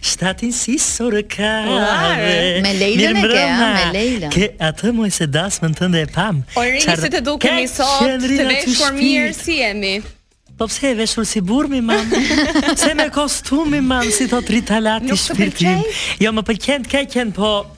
Shtatin si sorëka Me lejlën e ke, me lejlën Ke atë moj se dasmën tënde e pam O rinjë Qar... se të dukemi sot Të veshur mirë si jemi Po pse e veshur si burrë mi mam? Pse me kostum mi mam si thot Rita Lati shpirtin? Jo, më pëlqen të keqen, po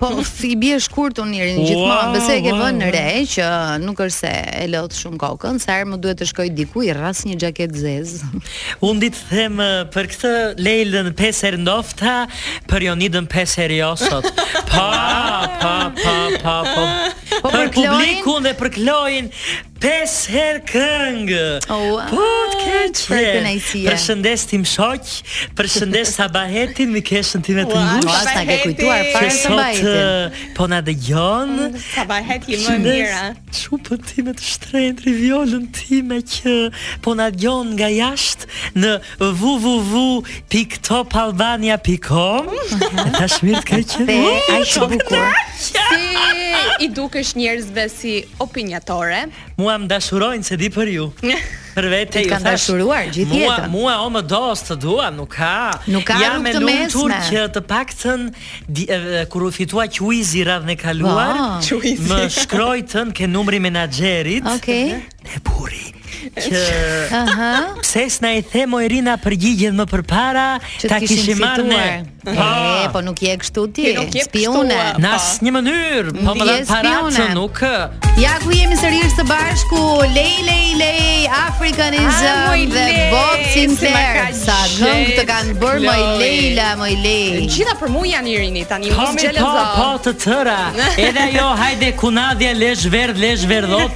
Po i bie shkurt unë Irin wow, gjithmonë, besoj e ke vënë në re që nuk është se e lodh shumë kokën, sa herë më duhet të shkoj diku i rras një xhaketë të zezë. Unë di të them për këtë Lejlën pesë herë ndofta, për Jonidën pesë herë jo sot. Pa, pa, pa, pa, pa. Po për publikun dhe për Kloin, Pesë herë këngë. Ua, Po të ke çfarë qenë. kënaqësie. Përshëndes tim shoq, përshëndes Sabahetin, mikeshën time të Ua, ngushtë. Ua, s'na ke kujtuar Që fare sot Sabahetin. ë, po na dëgjon. Sabaheti më e Përshëndes mira. çupën time të shtrenjtë, Violën time që po na dëgjon nga jashtë në www.piktopalbania.com Tash mirë të keqen. Te ai shumë bukur. Si i dukesh njerëzve si opinionatore? Mua më dashurojnë se di për ju. Për vetë ju kanë dashuruar gjithë jetën. Mua mua o më do o s'të dua, nuk ka. Nuk ka jam e lumtur që të paktën kur u fitua quizi radhën e kaluar, më shkruajtën te numri i menaxherit. Okej. E burri. Që Aha. Pse s'na i the mo Irina përgjigjet më përpara që ta kishim marrë ne. Po, po nuk je kështu ti. Nuk je spiune. Në asnjë mënyrë, po më dhan para që nuk. Ja ku jemi sërish së bashku. Lej lej lej Africanism me Bob Sinclar. Sa këngë të kanë bërë moj Lejla, moj Lej. Gjitha për mua janë Irini tani, mos po, po, xhelozo. Po, po të tëra. Edhe ajo, hajde kunadhja lesh verdhë, lesh verdhot.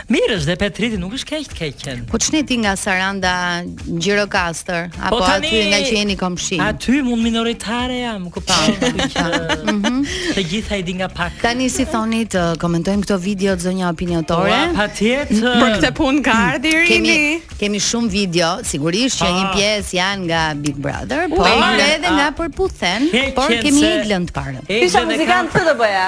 Mirë është dhe Petriti nuk është keq të keqen. Po ç'ne ti nga Saranda, Gjirokastër, po apo po tani, aty nga që jeni komshi? Aty mund minoritare jam, ku pa. Mhm. Të gjitha i di nga pak. Tani si thoni të komentojmë këto video të zonja opinionatore? Po, patjetër. Për këtë punë ka ardh Irini. Kemi kemi shumë video, sigurisht që një pjesë janë nga Big Brother, po edhe nga përputhen, por kemi Eglën të parë. Isha muzikant këtë do bëja.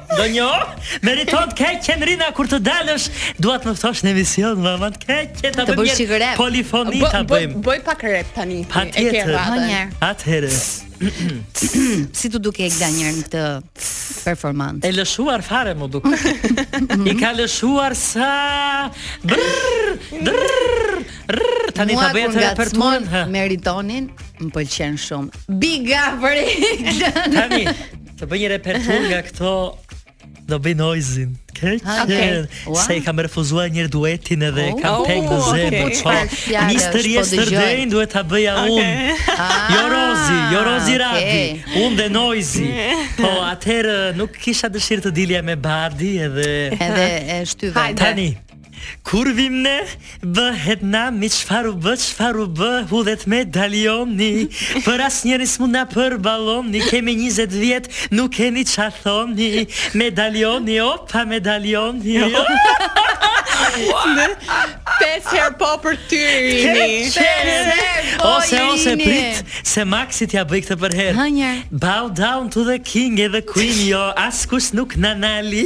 Do një orë? Meriton të keqen Irina kur të dalësh Dua të më ftosh në emision Më më të keqen të bëjmë një polifoni të bëjmë Bëj pak rep tani Patjetër Atëherë Si të duket Egla njërë në këtë performance E lëshuar fare më duket I ka lëshuar sa Brrrr Brrrr Brrrr Tani të bëjë të repertuar Meritonin Më pëlqen shumë Biga për e Tani Të bëj një repertuar nga këto do bëj Noizin. Keq. Okay. Se i kam refuzuar një duetin edhe oh, kam oh, peng në zemër. Okay. Po, Mister Yesterday duhet ta bëja okay. unë. Ah, jo Rozi, jo Rozi okay. Radi, unë dhe Noizi. Po atëherë nuk kisha dëshirë të dilja me Bardi edhe edhe e shtyva. Tani Kur vim ne bëhet nami çfarë u bë çfarë u bë hidhet medalioni për asnjëri s'mund na përballoni kemi njëzet vjet nuk keni ça thoni medalioni opa medalioni Pesë herë po për ty Irini. ose ose prit se Maxi t'ia bëj këtë përherë Hënjer. bow down to the king edhe queen jo askush nuk na nali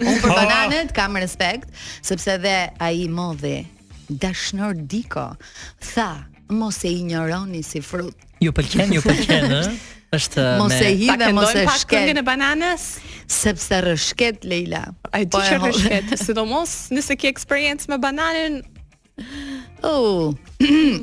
Unë për bananet kam respekt, sepse dhe ai i madhi Dashnor Diko tha mos e injoroni si frut. Ju pëlqen, ju pëlqen, ë? Është me Mos e hidh e mos e shkel. Këngën e bananes? Sepse rrëshket Leila. Ai po rrëshket, sidomos nëse ke eksperiencë me bananen, Oh.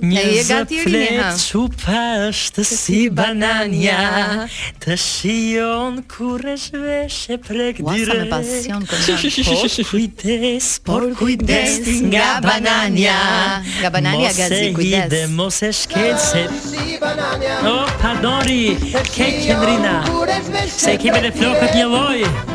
Je gati Irini ha. Çupa është si bananja. Të shijon kur e zhvesh e prek direkt. Wasa me pasion për po, po, po, po kujdes, por kujdes nga bananja. Nga bananja gazi kujdes. Mos e hidh e mos e shkel se si bananja. Oh, padori. Ke Kendrina. Se kemi në flokët një lloj.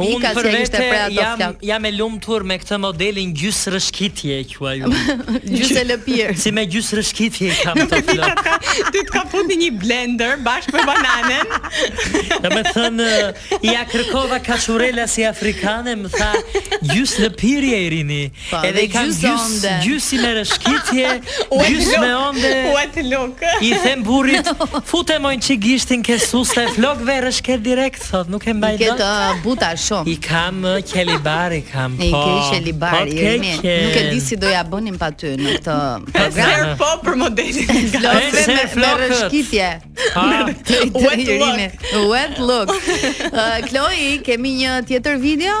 Unë për vete jam, jam e lumtur me këtë modelin gjys rrëshkitje e quaj. gjys e lëpirë. Si me gjys rrëshkitje i kam flokët. Ty të ka fut në një blender bashkë me bananen. Domethënë, ia kërkova kaçurrela si afrikane, më tha gjys lëpirje Irini. Pa, edhe i kanë gjys, gjys si me rrëshkitje, gjys me onde, wet look. I them burrit, fute një çik gishtin ke suste, flokëve rrëshket direkt, thotë, nuk e mbaj dot. I ke të uh, buta shumë. I kam uh, qelibari, kam po. I ke qelibari, po, jemi, ke... nuk e di si do ia bënim pa ty në këtë program. po për modelin. Flokëve me, me rrëshkitje. Ha, wet look. Wet look. Uh, Kloi, kemi një tjetër video?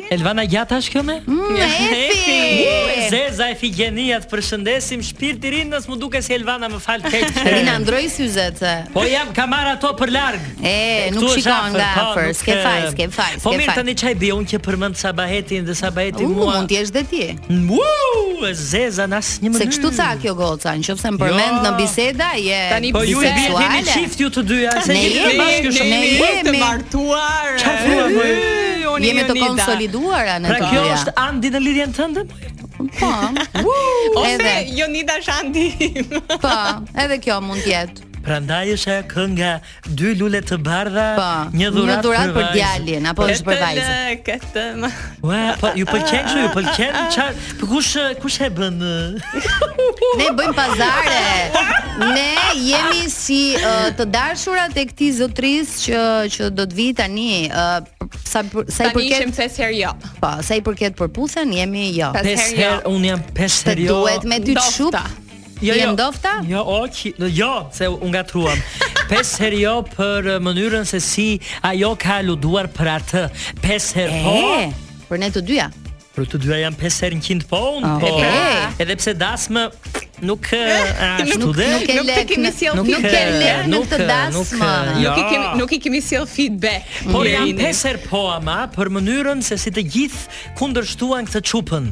Elvana Gjata është kjo me? Mm, Efi! e zeza Efigjenia të përshëndesim shpirt i Irinës, m'u duke si Elvana më fal keq. Rina ndërroi syzet. Po ja, kam marrë ato për larg. E, e nuk shikon nga po, afër, s'ke faj, s'ke faj. Po mirë tani ça i bëj unë që përmend Sabahetin dhe Sabaheti uh, mua. Mund të jesh dhe ti. Wow, e zeza në asnjë mënyrë. Se kështu tha kjo goca, nëse më përmend jo. në biseda je tani po ju e jeni çift ju të dyja, se ne jemi bashkë shumë. Ne jemi të martuara. Çfarë thua më? Jemi të konsoliduara në pra, këtë. Pra kjo është Andi në lidhjen tënde? Po. Ose Jonida është Andi. Po, edhe kjo mund të jetë. Prandaj është ajo kënga Dy lule të bardha, po, një dhuratë dhurat për, për djalin apo është për vajzën. Këtë. Ua, po ju pëlqen kështu, ju pëlqen çfarë? Po kush kush e bën? ne bëjmë pazare. Ne jemi si uh, të dashurat e këtij zotris që që do të vijë tani uh, sa sa i përket tani pesë herë jo. Po, sa i përket përputhjen jemi jo. Pesë herë jo. un jam pesë herë jo. Duhet me ty çup. Jo, jo. Ndofta? Jo, ok. Jo, se u ngatërruam. Pesë herë jo për mënyrën se si ajo ka luftuar për atë. Pesë herë po. Për ne të dyja. Për të dyja janë pesë herë 100 po. Ah, po. Edhe pse dasmë nuk ashtu nuk, dhe nuk, nuk, nuk kemi sjell nuk e le në këtë dasmë nuk, nuk, nuk i kemi nuk i kemi sjell feedback por jam pesë herë po ama për mënyrën se si të gjithë kundërshtuan këtë çupën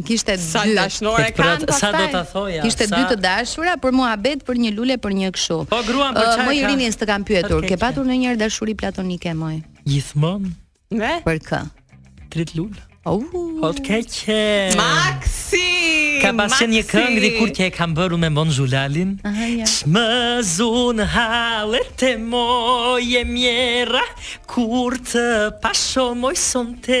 Kishte dy. Sa dashnore kanë pastaj. Sa do ta thoja? Kishte dy të dashura për muhabet për një lule për një kështu. Po gruan për çfarë. Moj Irini s'të kam pyetur. Ke patur ndonjëherë dashuri platonike moj? Gjithmonë. Me? Për kë? Rrit lule. Oh. Hot keqe. Maxi. Ka pas qenë një këngë dikur që e kam bërë me Ymer Zulalin. Më zun hallet e moj e mjera kur të pashë o moj sonte.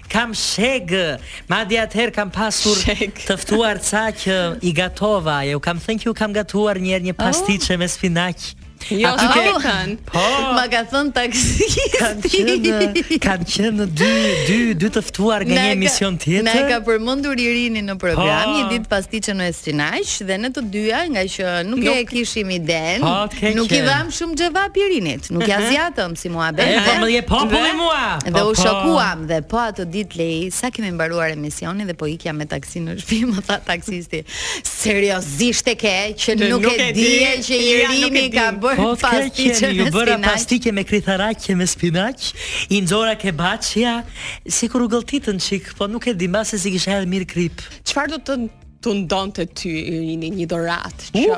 Kam shegë, madje atëherë kam pasur të ftuar ca që i gatova, e ju kam thënë që ju kam gatuar një herë një oh. pastiçe me spinaq. Jo, ti ke thënë. Po. Ma ka thënë taksisti. Kan qenë, kan qenë dy dy dy të ftuar nga një emision tjetër. Na ka përmendur Irini në program, po. një ditë pastiçe me spinaq dhe ne të dyja, ngaqë nuk e kishim idenë, nuk i dham shumë xhevap Irinit. Nuk ja zgjatëm si muhabet. Edhe më jep populli mua. Dhe u shokuam dhe po atë ditë Lei, sa kemi mbaruar emisionin dhe po ikja me taksi në shtëpi, më tha taksisti, seriozisht e ke që nuk, nuk e di që Irini ka bërë po, pastiçe me spinaq. Bëra pastiçe me kritharaqe me spinaq, i nxora ke baçja, sikur u gëlltitën çik, po nuk e di mbase s'i kisha hedhë mirë krip. Çfarë do të të tentonte ty Irini një dhuratë që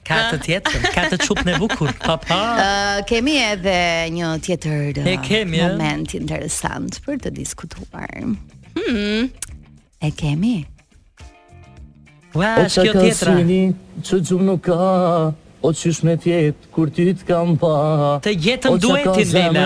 Ka të tjetër, ka të çupën e bukur. Pa pa. Uh, kemi edhe një tjetër e kemi, moment interesant për të diskutuar. Hmm. E kemi. Ua, wow, kjo tjetra. Që gjumë nuk ka. O qysh mund të jetë, kur ty të kam pa Të jetëm duetin, Lejla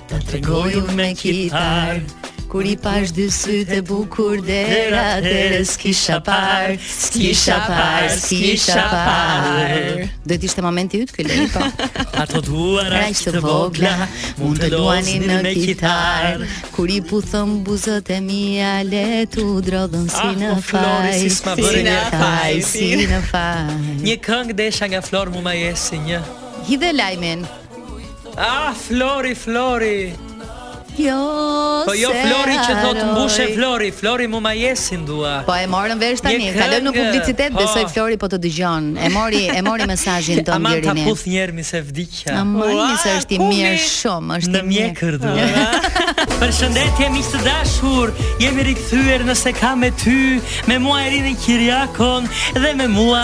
Ta tregoj un me kitar Kur i pash dy sytë e bukur der atëhere s'kisha par S'kisha par S'kisha par Do t'ishte momenti yt ky Lei po Ato duar aq të vogla Mund të luanin në kitar Kur i putha buzët e mija Lehtë u drodhën si ah, në faj Si në faj Si në faj Një këngë desha nga Flor Mumajesi një Hidhe lajmin Ah, Flori, Flori. Jo, po jo Flori që thot mbushe Flori, Flori mu ma jeshil dua. Po e morën vesh tani, kalon në publicitet, po. besoj Flori po të dëgjon. E mori, e mori mesazhin tonë direkt. Aman ta puth një herë mi se vdikja. Aman mi se është i mirë shumë, është me mjekër do. Përshëndetje miq të dashur, jemi rikthyer në S'e ka me ty, me mua Irini Qirjakon dhe me mua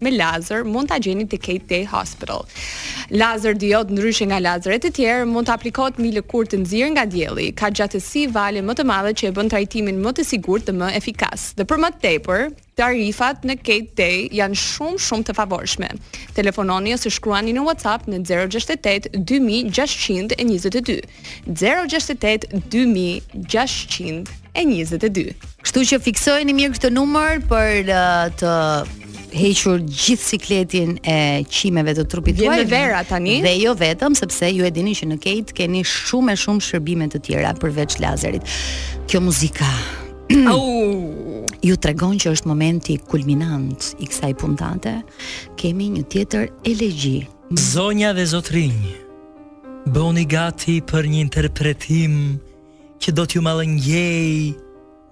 me lazer mund ta gjeni te KEIT Day Hospital. Lazer diod ndryshe nga lazerët e tjerë mund të aplikohet mbi lëkurë të nxirë nga dielli, ka gjatësi vale më të madhe që e bën trajtimin më të sigurt dhe më efikas. Dhe për më tepër, tarifat në KEIT Day janë shumë shumë të favorshme. Telefononi ose shkruani në WhatsApp në zero gjashtëdhjetë e tetë njëzet gjashtëqind e njëzet e dy. Zero gjashtë e tetë njëzet gjashtëqind e njëzet e dy. Kështu që fiksojeni mirë këtë numër për uh, të hequr gjithë sikletin e qimeve të trupit tuaj. Vjen vera tani. Dhe jo vetëm sepse ju e dini që në KEIT keni shumë e shumë shërbime të tjera përveç lazerit. Kjo muzika. Au. Ju tregon që është momenti kulminant i kësaj puntate. Kemi një tjetër elegji. Zonja dhe zotërinj. Bëuni gati për një interpretim që do t'ju mallëngjejë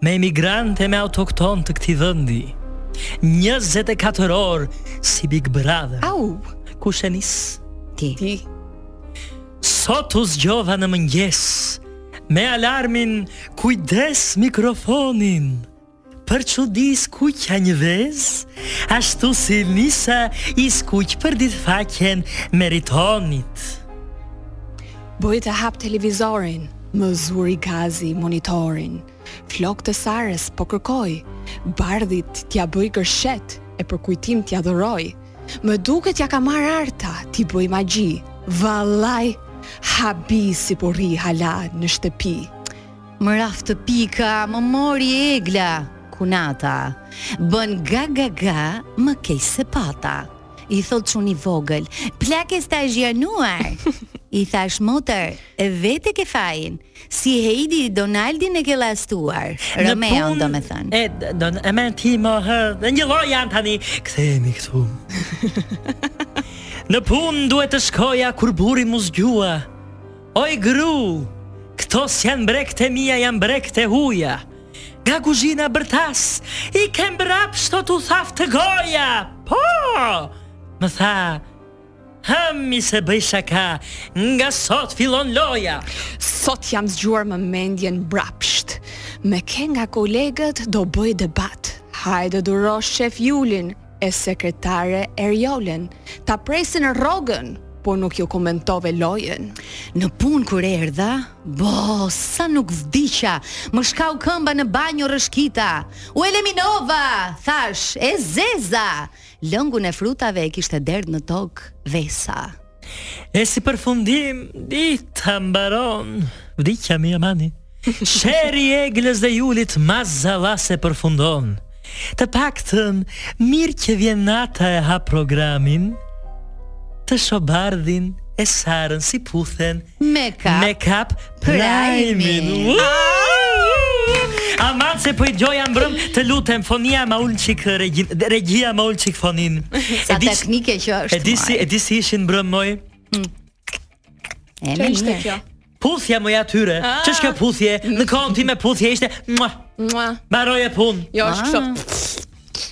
me emigrant e me autokton të këtij vendi. 24 orë si Big Brother. Au! Kush e nis? Ti. Ti. Sot u zgjova në mëngjes me alarmin kujdes mikrofonin. Për çudi e skuqa një vezë, ashtu si Nisa i skuq për ditë faqen Meritonit. Bëj të hap televizorin, më zuri gazi monitorin. Flokët e Sarës po kërkoj, Bardhit t'ia bëj gërshet e për kujtim t'ia dhuroj. Më duket ia ka marrë Arta, t'i bëj magji. Vallaj, habi si po rri hala në shtëpi. Më raftë pika, më mori Egla, kunata, Bën ga ga ga, më keq se pata. I thotë çuni i vogël, plakë e stazhionuar! I thash motër, vetë e ke fajin, si Heidi Donaldin e ke llastuar. Romeo, domethënë. E, do në, e men ti më hë, të njëlloj janë tani, kthehemi këtu. në punë duhet të shkoja kur burri m'u zgjua, Oj gru! Këto s'janë brekët e mia janë brekët e huja! Nga kuzhina bërtas i ke mbrapsht o t'u thaftë goja! Po! Më tha, Hë mi se bëj shaka, nga sot fillon loja! Sot jam zgjuar me mendjen mbrapsht! Me kë nga kolegët do bëj debat! Hajde duro shef Julin! e sekretare Erjolën ta presin rrogën po nuk ju komentove lojën. Në punë kur erdha, bo, sa nuk vdiqa, më shkau këmba në banjo rrëshqita, u eliminova, thashë, e zeza, lëngun e frutave e kishte derdh në tokë, Vesa. E si përfundim, dita mbaron, vdiqa mi amani. Sherri Eglës dhe Julit ma zallah se përfundon. Të paktën mirë që vjen nata e ha programin, të shoh Bardhin e Sarën si puthen Makeup. Makeup Prime. Aman se po i dëgjoja mbrëm të lutem fonia ma ul çik regjin regjia ma ul çik fonin. Sa teknike që është. E di si e di si ishin mbrëm moj. Hmm. E më ishte kjo. Puthja e atyre. Ah. Ç'është kjo puthje? Në kohën time puthje ishte. Mua. Mua. Mbaroi puna. Jo, është ah. kështu.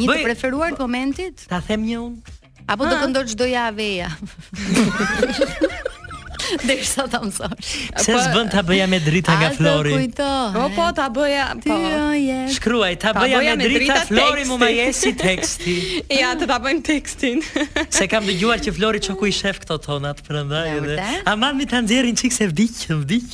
Një të preferuar të momentit? Ta them një unë? Apo do këndosh çdo javë e javë? Derisa ta mësosh. Pse po, s'bën ta bëja me drita nga Flori? Po kujto. Po po ta bëja, po. Shkruaj ta bëja me drita Flori Mumajesi teksti. Ja, të ta bëjmë tekstin. Se kam dëgjuar që Flori shoku i shef këto tonat prandaj edhe. Aman mi ta nxjerrin çik se vdiq, vdiq.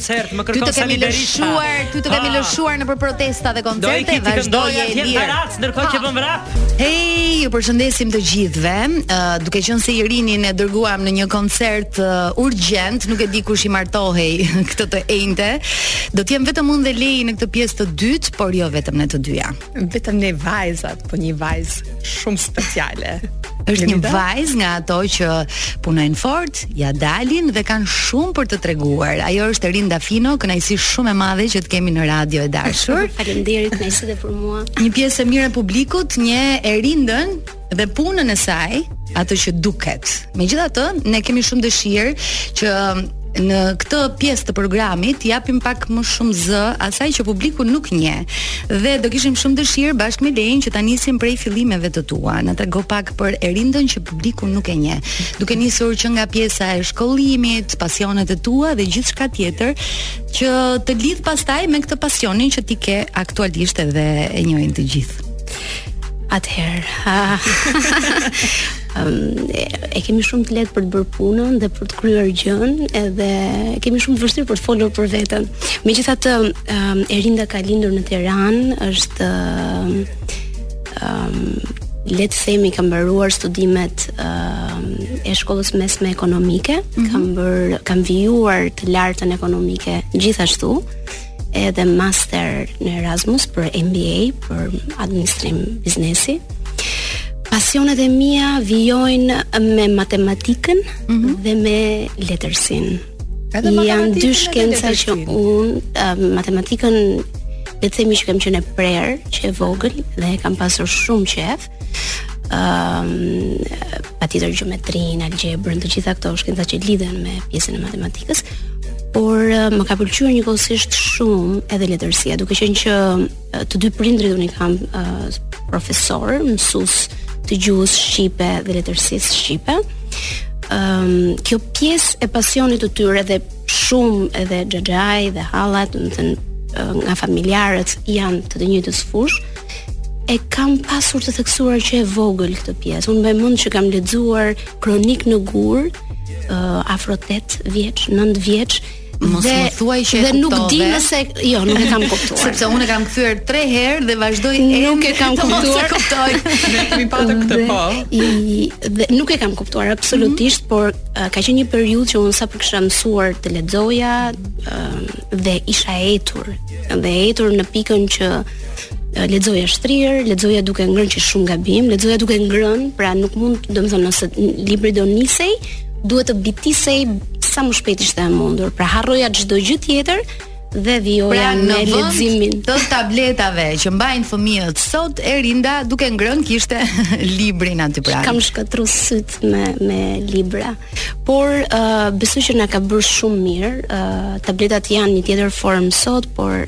koncert, më kërkon Sali Berisha. Ty të kemi lëshuar, ty të kemi ah. lëshuar nëpër protesta dhe koncerte, vazhdoi e lirë. Do të ndërkohë që bën vrap. Hey, ju përshëndesim të gjithëve. Uh, duke qenë se Irinin e dërguam në një koncert uh, urgjent, nuk e di kush i martohej këtë të enjte. Do të jemi vetëm unë dhe Lei në këtë pjesë të dytë, por jo vetëm ne të dyja. Vetëm ne vajzat, po një vajzë shumë speciale. Është një vajzë nga ato që punojnë fort, ia dalin dhe kanë shumë për të treguar. Ajo është Erinda Fino, kënaqësi shumë e madhe që të kemi në radio e dashur. Faleminderit, kënaqësi dhe për mua. Një pjesë e mirë e publikut, njeh Erindën, dhe punën e saj, atë që duket. Megjithatë, ne kemi shumë dëshirë që në këtë pjesë të programit t'i japim pak më shumë zë asaj që publiku nuk njeh dhe do kishim shumë dëshirë bashkë me Lein që ta nisim prej fillimeve të tua na trego pak për Erindën që publiku nuk e njeh duke nisur që nga pjesa e shkollimit pasionet e tua dhe gjithçka tjetër që të lidh pastaj me këtë pasionin që ti ke aktualisht edhe e njohin të gjithë Atëherë, um, e kemi shumë të lehtë për të bërë punën dhe për të kryer gjënë, edhe e kemi shumë të vështirë për të folur për veten. Megjithatë, um, Erinda ka lindur në Tiranë, është um, um, le të themi kam mbaruar studimet uh, e shkollës së mesme ekonomike, mm -hmm. kam bërë kam vijuar të lartën ekonomike gjithashtu. edhe master në Erasmus për MBA për administrim biznesi. Pasionet e mia vijojnë me matematikën mm -hmm. dhe me letërsinë. Janë dy shkenca që unë matematikën le të themi që kam qenë e prirë që e vogël dhe e kam pasur shumë qejf. Ëm um, patjetër gjeometrinë, algebrën, të gjitha këto shkenca që lidhen me pjesën e matematikës, por eh, më ka pëlqyer njëkohësisht shumë edhe letërsia, duke qenë që eh, të dy prindërit unë i kam uh, profesor, mësues të gjuhës shqipe dhe letërsisë shqipe. Ëm um, kjo pjesë e pasionit të tyre dhe shumë edhe xhaxhai dhe hallat, domethënë nga familjarët janë të të njëjtës fushë. e kam pasur të theksuar që e vogël këtë pjesë. Unë mbaj mend që kam lexuar Kronikë në gur uh, afro 8 vjeç, 9 vjeç mos më thuaj që e kuptove. Dhe nuk di nëse jo, nuk e kam kuptuar. Sepse unë e kam kthyer 3 herë dhe vazhdoj e nuk e kam kuptuar. Mos e kuptoj. Ne kemi patur këtë po. Dhe nuk e kam kuptuar absolutisht, mhm. por uh, ka qenë një periudhë që unë sapo kisha mësuar të lexoja uh, dhe isha e etur. Dhe e etur në pikën që lexoja shtrirë, lexoja duke ngrënë që është shumë gabim, lexoja duke ngrënë, pra nuk mund, domethënë nëse libri do nisej, duhet të bitisej sa më shpejt ishte e mundur. Pra harroja çdo gjë tjetër dhe vijoja pra, në me leximin. Të tabletave që mbajnë fëmijët sot Erinda duke ngrënë kishte librin aty pranë. Kam shkatërruar sytë me me libra. Por uh, besoj që na ka bërë shumë mirë. Uh, tabletat janë një tjetër formë sot, por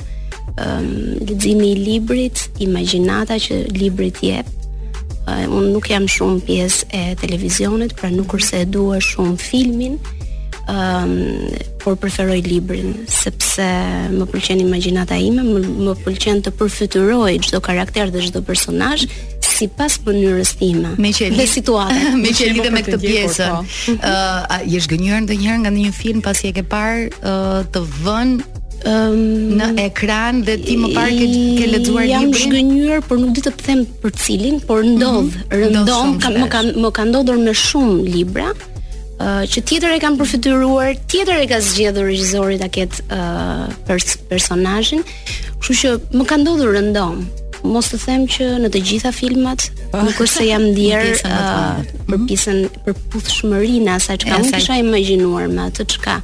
um, leximi i librit, imagjinata që libri të jep. Uh, unë nuk jam shumë pjesë e televizionit, pra nuk para e dua shumë filmin, um, por preferoj librin sepse më pëlqen imagjinata ime, më, më pëlqen të përfytyroj çdo karakter dhe çdo personazh, sipas mënyrës time. Me që lidh situata, me që lidh me këtë pjesë. Po. Ë, a je zhgënjyer ndonjëherë nga ndonjë film pasi e ke parë uh, të vënë um, në ekran dhe ti më parë ke, ke lexuar librin. Jam zhgënjyer, por nuk di të them për cilin, por mhm. ndodh, mm -hmm. rëndom, ka, më ka më ka ndodhur me shumë libra. Uh, që tjetër e kam përfytyruar, tjetër e ka zgjedhur regjizori ta ketë uh, pers personazhin, Kështu që më ka ndodhur rëndom, mos të them që në të gjitha filmat, po. nuk është se jam ndier uh, për mhm. pjesën përputhshmërinë e asaj çka unë kisha imagjinuar me atë çka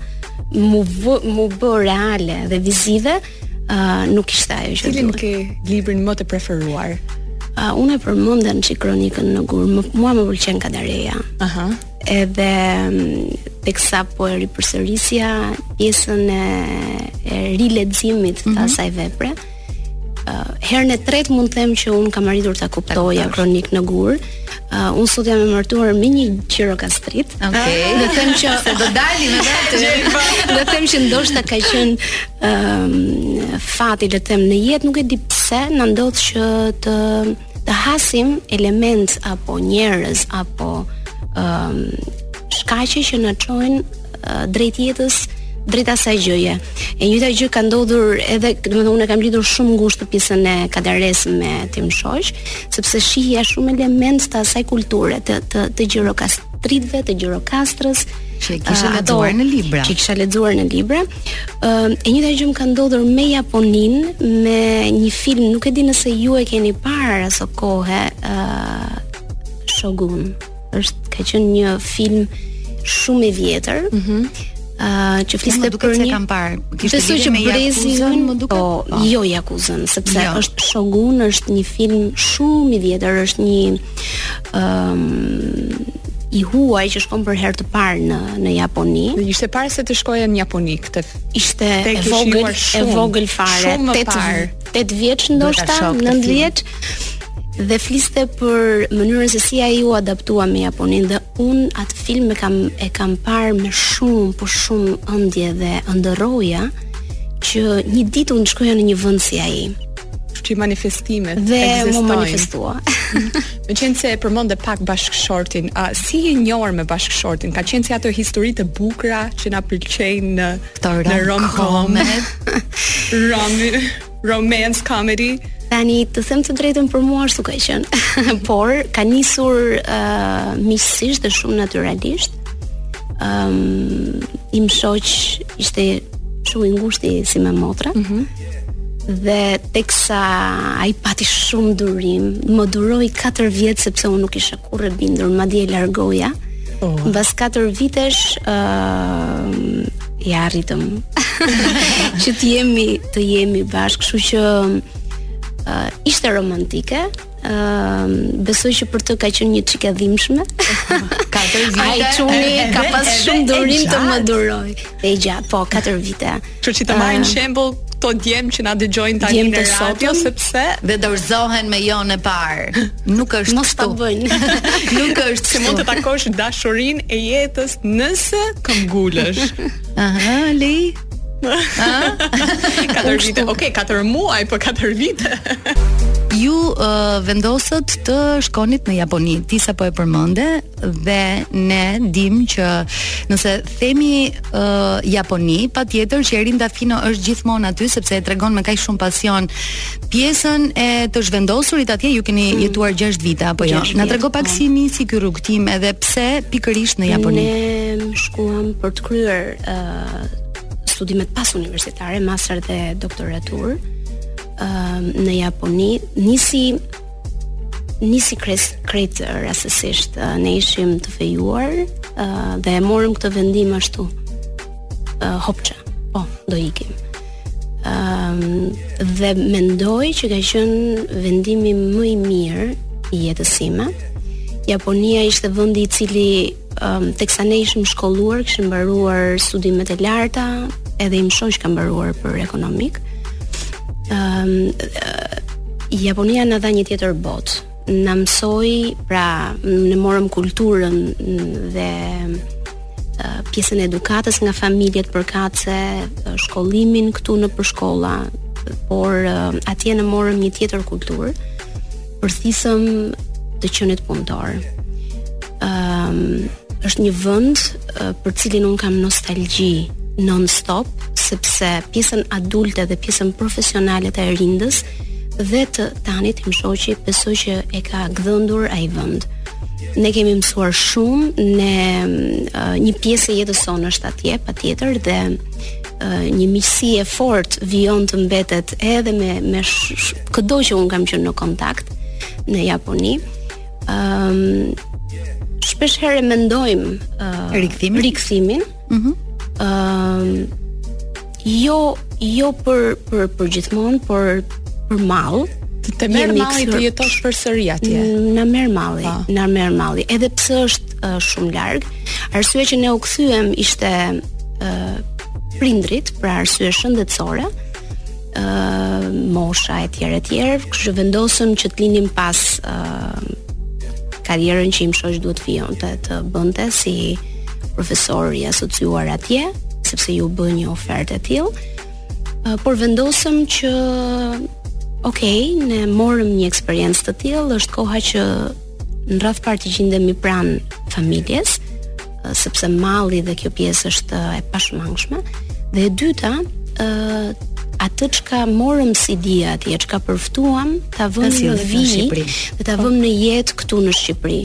m'u bë, m'u bë reale dhe vizive, uh, nuk ishte ajo që. Cilin ke librin më të preferuar? Uh, unë e përmenda si Kronikën në gur, më mua më pëlqen Kadareja. Aha. Uh -huh. edhe teksa po e ripërsërisja pjesën e, e rileximit të mm -hmm. asaj vepre. Uh, herën e tretë mund të them që un kam arritur ta kuptoja Kronikë në gur. Uh, un sot jam e martuar me një gjirokastrit. Okej. Okay. Ah, do të them që se do dalim me vetë. Po. do të them që ndoshta ka qenë um, fati le të them në jetë, nuk e di pse na ndodh që të të hasim elementë apo njerëz apo ë um, shkaqe që na çojnë uh, drejt jetës drejt asaj gjëje. E njëjta gjë ka ndodhur edhe, domethënë unë e kam lidhur shumë ngushtë pjesën e Kadaresë me tim shoq, sepse shihja shumë elementë të asaj kulture të të, të gjirokas tritëve të Gjirokastrës që kisha uh, lexuar në libra. Që kisha lexuar në libra. Ëm uh, e njëjta gjë më ka ndodhur me Japoninë me një film, nuk e di nëse ju e keni parë aso kohë, ë uh, Shogun. Është ka qenë një film shumë i vjetër. Mhm. Mm Uh, që fliste për një kam parë. Kishte lidhje që me Yakuzën, më duket. Po, po. jo Yakuzën, sepse jo. është Shogun, është një film shumë i vjetër, është një ëm i huaj që shkon për herë të parë në në Japoni. Dhe ishte para se të shkoje në Japoni këtë. Isha e vogël, e vogël fare, 8 8 vjeç ndoshta, 9 vjeç dhe fliste për mënyrën se si ai u adaptua me Japoninë dhe un atë film e kam e kam parë me shumë, po shumë ëndje dhe ëndërroja që një ditë unë të shkoja në një vend si ai. që manifestimet dhe ekzistojnë. Dhe m'u manifestua. Meqenëse e përmende dhe pak bashkëshortin, a si je njohur me bashkëshortin? Ka qenë si ato histori të bukura që na pëlqejnë në Këto në rom-com. Rom romance comedy. Tani të them të drejtën për mua ashtu ka qenë. Por ka nisur uh, miqësisht dhe shumë natyralisht. Ëm um, im shoq ishte shok i ngushtë i sime motre. Mm -hmm. Dhe teksa ai pati shumë durim, më duroi 4 vjet sepse unë nuk isha kurrë e bindur, madje e largoja. Oh. Mbas 4 vitesh, ë uh, ia arritëm që të jemi të jemi bashkë, kështu që uh, ishte romantike, Ëm besoj që për të ka qenë një çikë e dhimbshme. Katër vite. Ai çuni ka pas shumë durim të më durojë. E gjatë, po 4 vite. Kështu që të marrin shembull këta djem që na dëgjojnë tani në radio sepse dhe dorëzohen me jo-në e parë. Nuk është mos ta bëjnë. Nuk është se mund të takosh dashurinë e jetës nëse këmbgulësh. Aha, Li. katër vite. Okej, okay, katër muaj, po katër vite. ju uh, vendosët të shkonit në Japoni, ti sa po e përmënde, dhe ne dim që nëse themi uh, Japoni, patjetër që Erinda Fino është gjithmonë aty, sepse e tregon me kaq shumë pasion pjesën e të zhvendosurit atje, ju keni mm. jetuar 6 vite, apo jo? Na trego pak po. si nisi ky rrugëtim edhe pse pikërisht në Japoni? Ne shkuam për të kryer uh, studimet pas universitare, master dhe doktoraturë uh, në Japoni, nisi nisi kres krejt rastësisht uh, ne ishim të fejuar uh, dhe e morëm këtë vendim ashtu uh, hopça po do ikim um, dhe mendoj që ka qenë vendimi më i mirë i jetës sime Japonia ishte vendi i cili um, teksa ne ishim shkolluar, kishim mbaruar studimet e larta, edhe im shoq ka mbaruar për ekonomik. Ëm um, Japonia na dha një tjetër botë. Na mësoi, pra, ne morëm kulturën dhe pjesën e edukatës nga familjet përkatëse, shkollimin këtu nëpër shkolla, por atje ne morëm një tjetër kulturë. Përthithëm të qenit punëtor. Ëm ehm, um, është një vend për të cilin unë kam nostalgji non stop sepse pjesën adulte dhe pjesën profesionale të Erindës dhe të Tanit im shoqi besoj që e ka gdhëndur ai vend. Ne kemi mësuar shumë, ne një pjesë e jetës sonë është atje patjetër dhe një miqësi e fortë vijon të mbetet edhe me me këdo që unë kam qenë në kontakt në Japoni. Ëm um, shpesh herë e mendojmë uh, rikthimin, rikthimin. Ëm mhm. um, jo jo për për për gjithmonë, por për mall. Të merr malli të jetosh përsëri atje. Na merr malli, po. na merr malli, edhe pse është uh, shumë larg. Arsyeja që ne u kthyem ishte ë uh, prindërit, pra arsye shëndetësore, ë uh, mosha e tjerë e tjerë, kështu që vendosëm që të linim pas ë uh, karrierën që im shoq duhet të vijonte të bënte si profesor i asociuar atje, sepse iu bë një ofertë e tillë. Uh, por vendosëm që ok, ne morëm një eksperiencë të tillë, është koha që në radhë të parë të gjindemi pranë familjes, sepse malli dhe kjo pjesë është e pashmangshme. Dhe e dyta, ë atë çka morëm si dije atje, çka përftuam, ta vëmë në vijë dhe ta vëmë në jetë këtu në Shqipëri.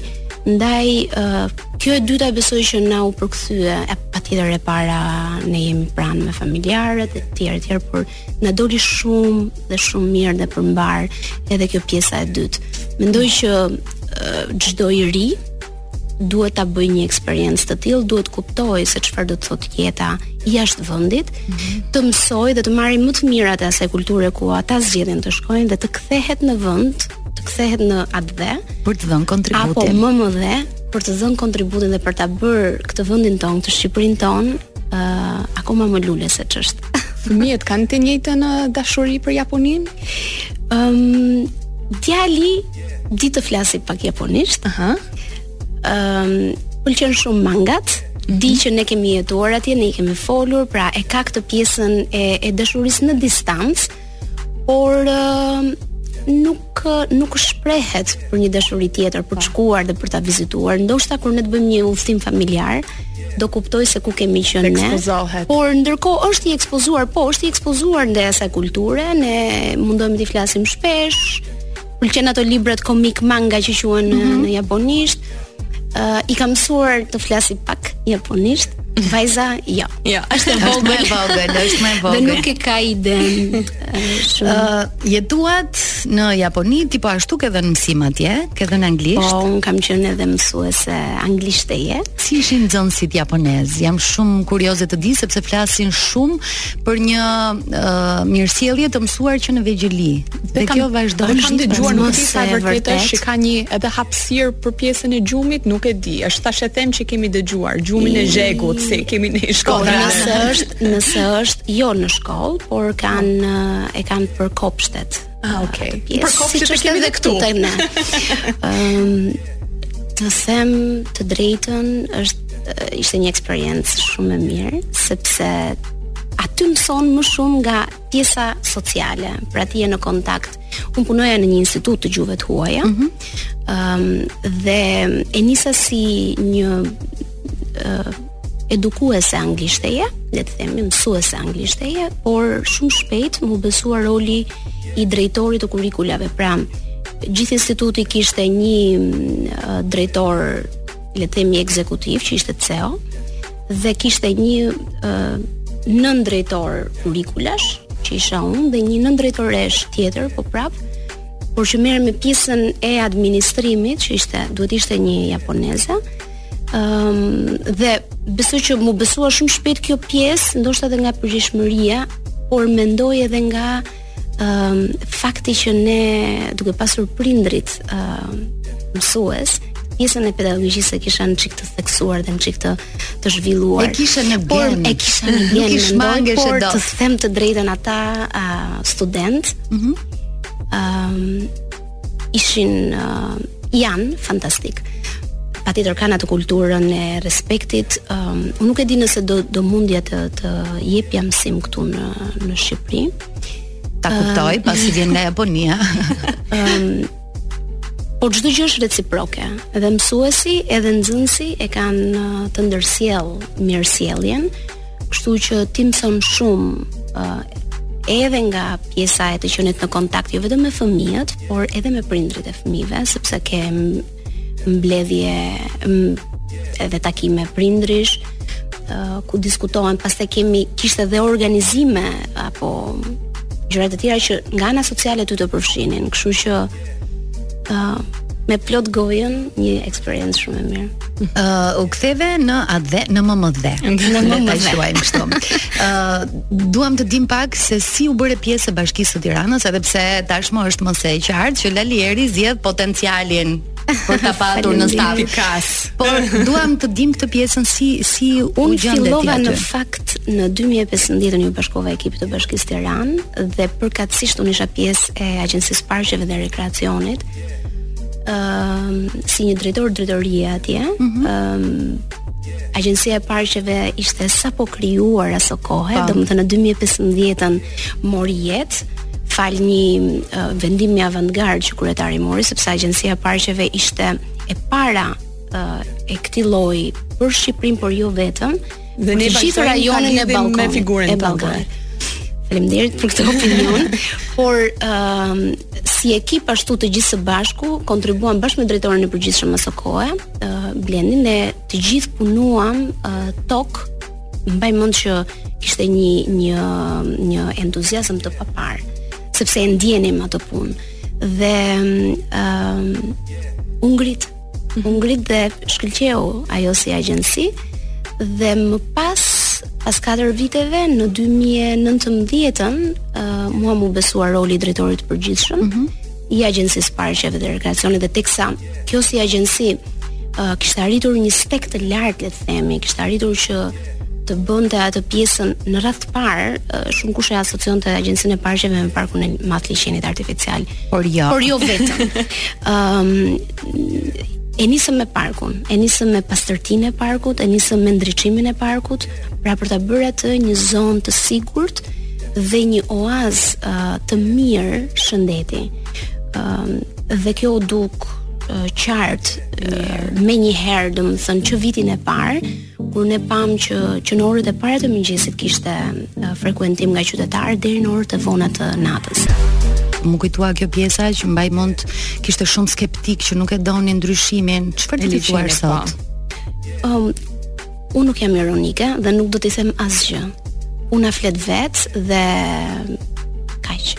Ndaj uh, kjo e dyta besoj që na u përkthye e patjetër e para ne jemi pranë me familjarët e tjerë e tjerë por na doli shumë dhe shumë mirë dhe për mbarë edhe kjo pjesa e dytë. Mendoj që çdo i ri duhet ta bëjë një eksperiencë të tillë, duhet të kuptojë se çfarë do të thotë jeta jashtë vendit, mm -hmm. të mësojë dhe të marrë më të mirat e asaj kulture ku ata zgjedhin të shkojnë dhe të kthehet në vend, të kthehet në atdhe për të dhënë kontributin. Apo jo më dhe për të dhënë kontributin dhe për ta bërë këtë vendin tonë, këtë Shqipërinë tonë, uh, akoma më lule se ç'është. Fëmijët kanë të njëjtën dashuri për Japoninë. Ëm um, djali di të flasi pak japonisht, aha. Ëm um, pëlqen shumë mangat. Mhm. Di që ne kemi jetuar atje, ne i kemi folur, pra e ka këtë pjesën e e dashurisë në distancë. Por nuk nuk shprehet për një dashuri tjetër për të shkuar dhe për ta vizituar. Ndoshta kur ne të bëjmë një udhëtim familjar, do kuptojë se ku kemi qenë ne. Ekspozohet. Por ndërkohë është i ekspozuar, po është i ekspozuar ndaj asaj kulture, ne mundohemi t'i flasim shpesh, pëlqen ato librat komik manga që quhen mm -hmm. në japonisht. Uh, I kam mësuar të flasi pak japonisht. Vajza, jo. Jo, është e vogël, e vogël, është më e vogël. Dhe nuk e ka ide. Ë, uh, jetuat në Japoni ti po ashtu ke dhënë mësim atje, ke dhënë anglisht? Po, unë kam qenë edhe mësuese anglishteje. Si ishin nxënësit japonezë? Jam shumë kurioze të di sepse flasin shumë për një uh, mirësjellje të mësuar që në vegjëli. Dhe, dhe kjo vazhdon Kam dëgjuar, s'e di sa e vërtetë është që ka një edhe hapësirë për pjesën e gjumit, nuk e di. Është thashethem që kemi dëgjuar gjumin e zhegut, se kemi në po, shkollë. Po, nëse është, nëse është jo në shkollë, por kanë e kanë për kopshtet. Ah, okay. Për kopshtet si e kemi edhe këtu. Ëm, um, të them të drejtën, është ishte një eksperiencë shumë e mirë, sepse aty mëson më shumë nga pjesa sociale, pra ti je në kontakt. Unë punoja në një institut të gjuhëve të huaja. Ëm mm -hmm. um, dhe e nisa si një uh, edukuese anglishteje, le të themi mësuese anglishteje, por shumë shpejt m'u besua roli i drejtorit të kurrikulave. Pra, gjithë instituti kishte një uh, drejtor, le të themi ekzekutiv, që ishte CEO. dhe kishte një ë nëndrejtor kurrikulash që isha unë dhe një nëndrejtoreshë tjetër, po prapë, por që merrej me pjesën e administrimit, që ishte duhet të ishte një japoneze. Ëm um, dhe besoj që m'u besua shumë shpejt kjo pjesë, ndoshta edhe nga përgjegjshmëria, por mendoj edhe nga um, fakti që ne duke pasur prindërit um, mësues pjesën e pedagogjisë e kisha një çikë të theksuar dhe një çikë të të zhvilluar. E kisha në por, e kisha në gen, nuk mendoj, por të them të drejtën ata uh, studentë. Mhm. Mm um, ishin uh, janë fantastikë. Patjetër kanë atë kulturën e respektit. Um, unë nuk e di nëse do do mundja të të jepja mësim këtu në në Shqipëri. Ta kuptoj, uh, pasi vjen nga Japonia. um, por çdo gjë është reciproke. Edhe mësuesi, edhe nxënësi e kanë të ndërsjellë mirësjelljen. Kështu që ti mëson shumë uh, edhe nga pjesa e të qenit në kontakt jo vetëm me fëmijët, por edhe me prindërit e fëmijëve, sepse ke mbledhje edhe takime prindërish uh, ku diskutohen, pastaj kemi kishte dhe organizime apo gjëra të tjera që nga ana sociale ty të përfshinin, kështu që uh, me plot gojën një eksperiencë shumë e mirë. uh, u ktheve në atdhe në mëmëdhe. Në mëmëdhe e quajmë kështu. Ë uh, duam të dim pak se si u bëre pjesë e Bashkisë së Tiranës, edhe pse tashmë është më se e qartë që Lali Eri zgjedh potencialin për ta patur në staf. Kas. Por duam të dim këtë pjesën si si u gjende aty. Unë fillova në fakt në 2015 iu bashkova ekipit të Bashkisë Tiranë dhe përkatësisht unë isha pjesë e agjencisë së parqeve dhe rekreacionit. um, si një drejtor drejtorie atje. Ëm mm -hmm. um, Agjencia e parqeve ishte sapo krijuar aso kohe, po. domethënë në 2015-ën mori jetë falë një uh, vendimi avangard që kryetari mori sepse agjencia e parqeve ishte e para uh, e këtij lloji për Shqipërinë por jo vetëm, Dhe në gjithë rajonin e Ballkanit me figurën e Ballkanit. Faleminderit për këtë opinion, por ë um, si ekip ashtu të gjithë së bashku kontribuam bashkë me drejtorin e përgjithshëm asokohe, uh, Blendin ne të gjithë punuam uh, tok mbaj mend që kishte një një një entuziazëm të paparë, sepse e ndienim atë punë dhe ë uh, um, u ngrit u ngrit dhe shkëlqeu ajo si agjenci dhe më pas, pas 4 viteve në 2019-ën uh, mua m'u besua roli i drejtorit të përgjithshëm mm -hmm. i agjencisë së Parqeve dhe Rekreacionit dhe teksa kjo si agjenci uh, kishte arritur një stekë të lartë le të themi kishte arritur që të bënte atë pjesën në radhë të parë, uh, shumëkush e asociononte agjencinë e parqeve me parkun e e Madh të Liqenit artificial. Por jo. Por jo vetëm. Ëm um, e nisëm me parkun, e nisëm me pastërtinë e parkut, e nisëm me ndriçimin e parkut, pra për ta bërë atë një zonë të sigurt dhe një oaz uh, të mirë shëndeti. Um, dhe kjo u duk uh, qartë uh, menjëherë, domethënë që vitin e parë, kur ne pamë që, që në orët e para të mëngjesit kishte frekuentim nga qytetarët deri në orët e vona të natës. Më kujtua kjo pjesa që mbaj mend kishte shumë skeptikë që nuk e donin ndryshimin. Çfarë do t'u thuash sot? Ëm po. um, unë nuk jam ironike dhe nuk do t'i them asgjë. Puna flet vetë dhe kaq.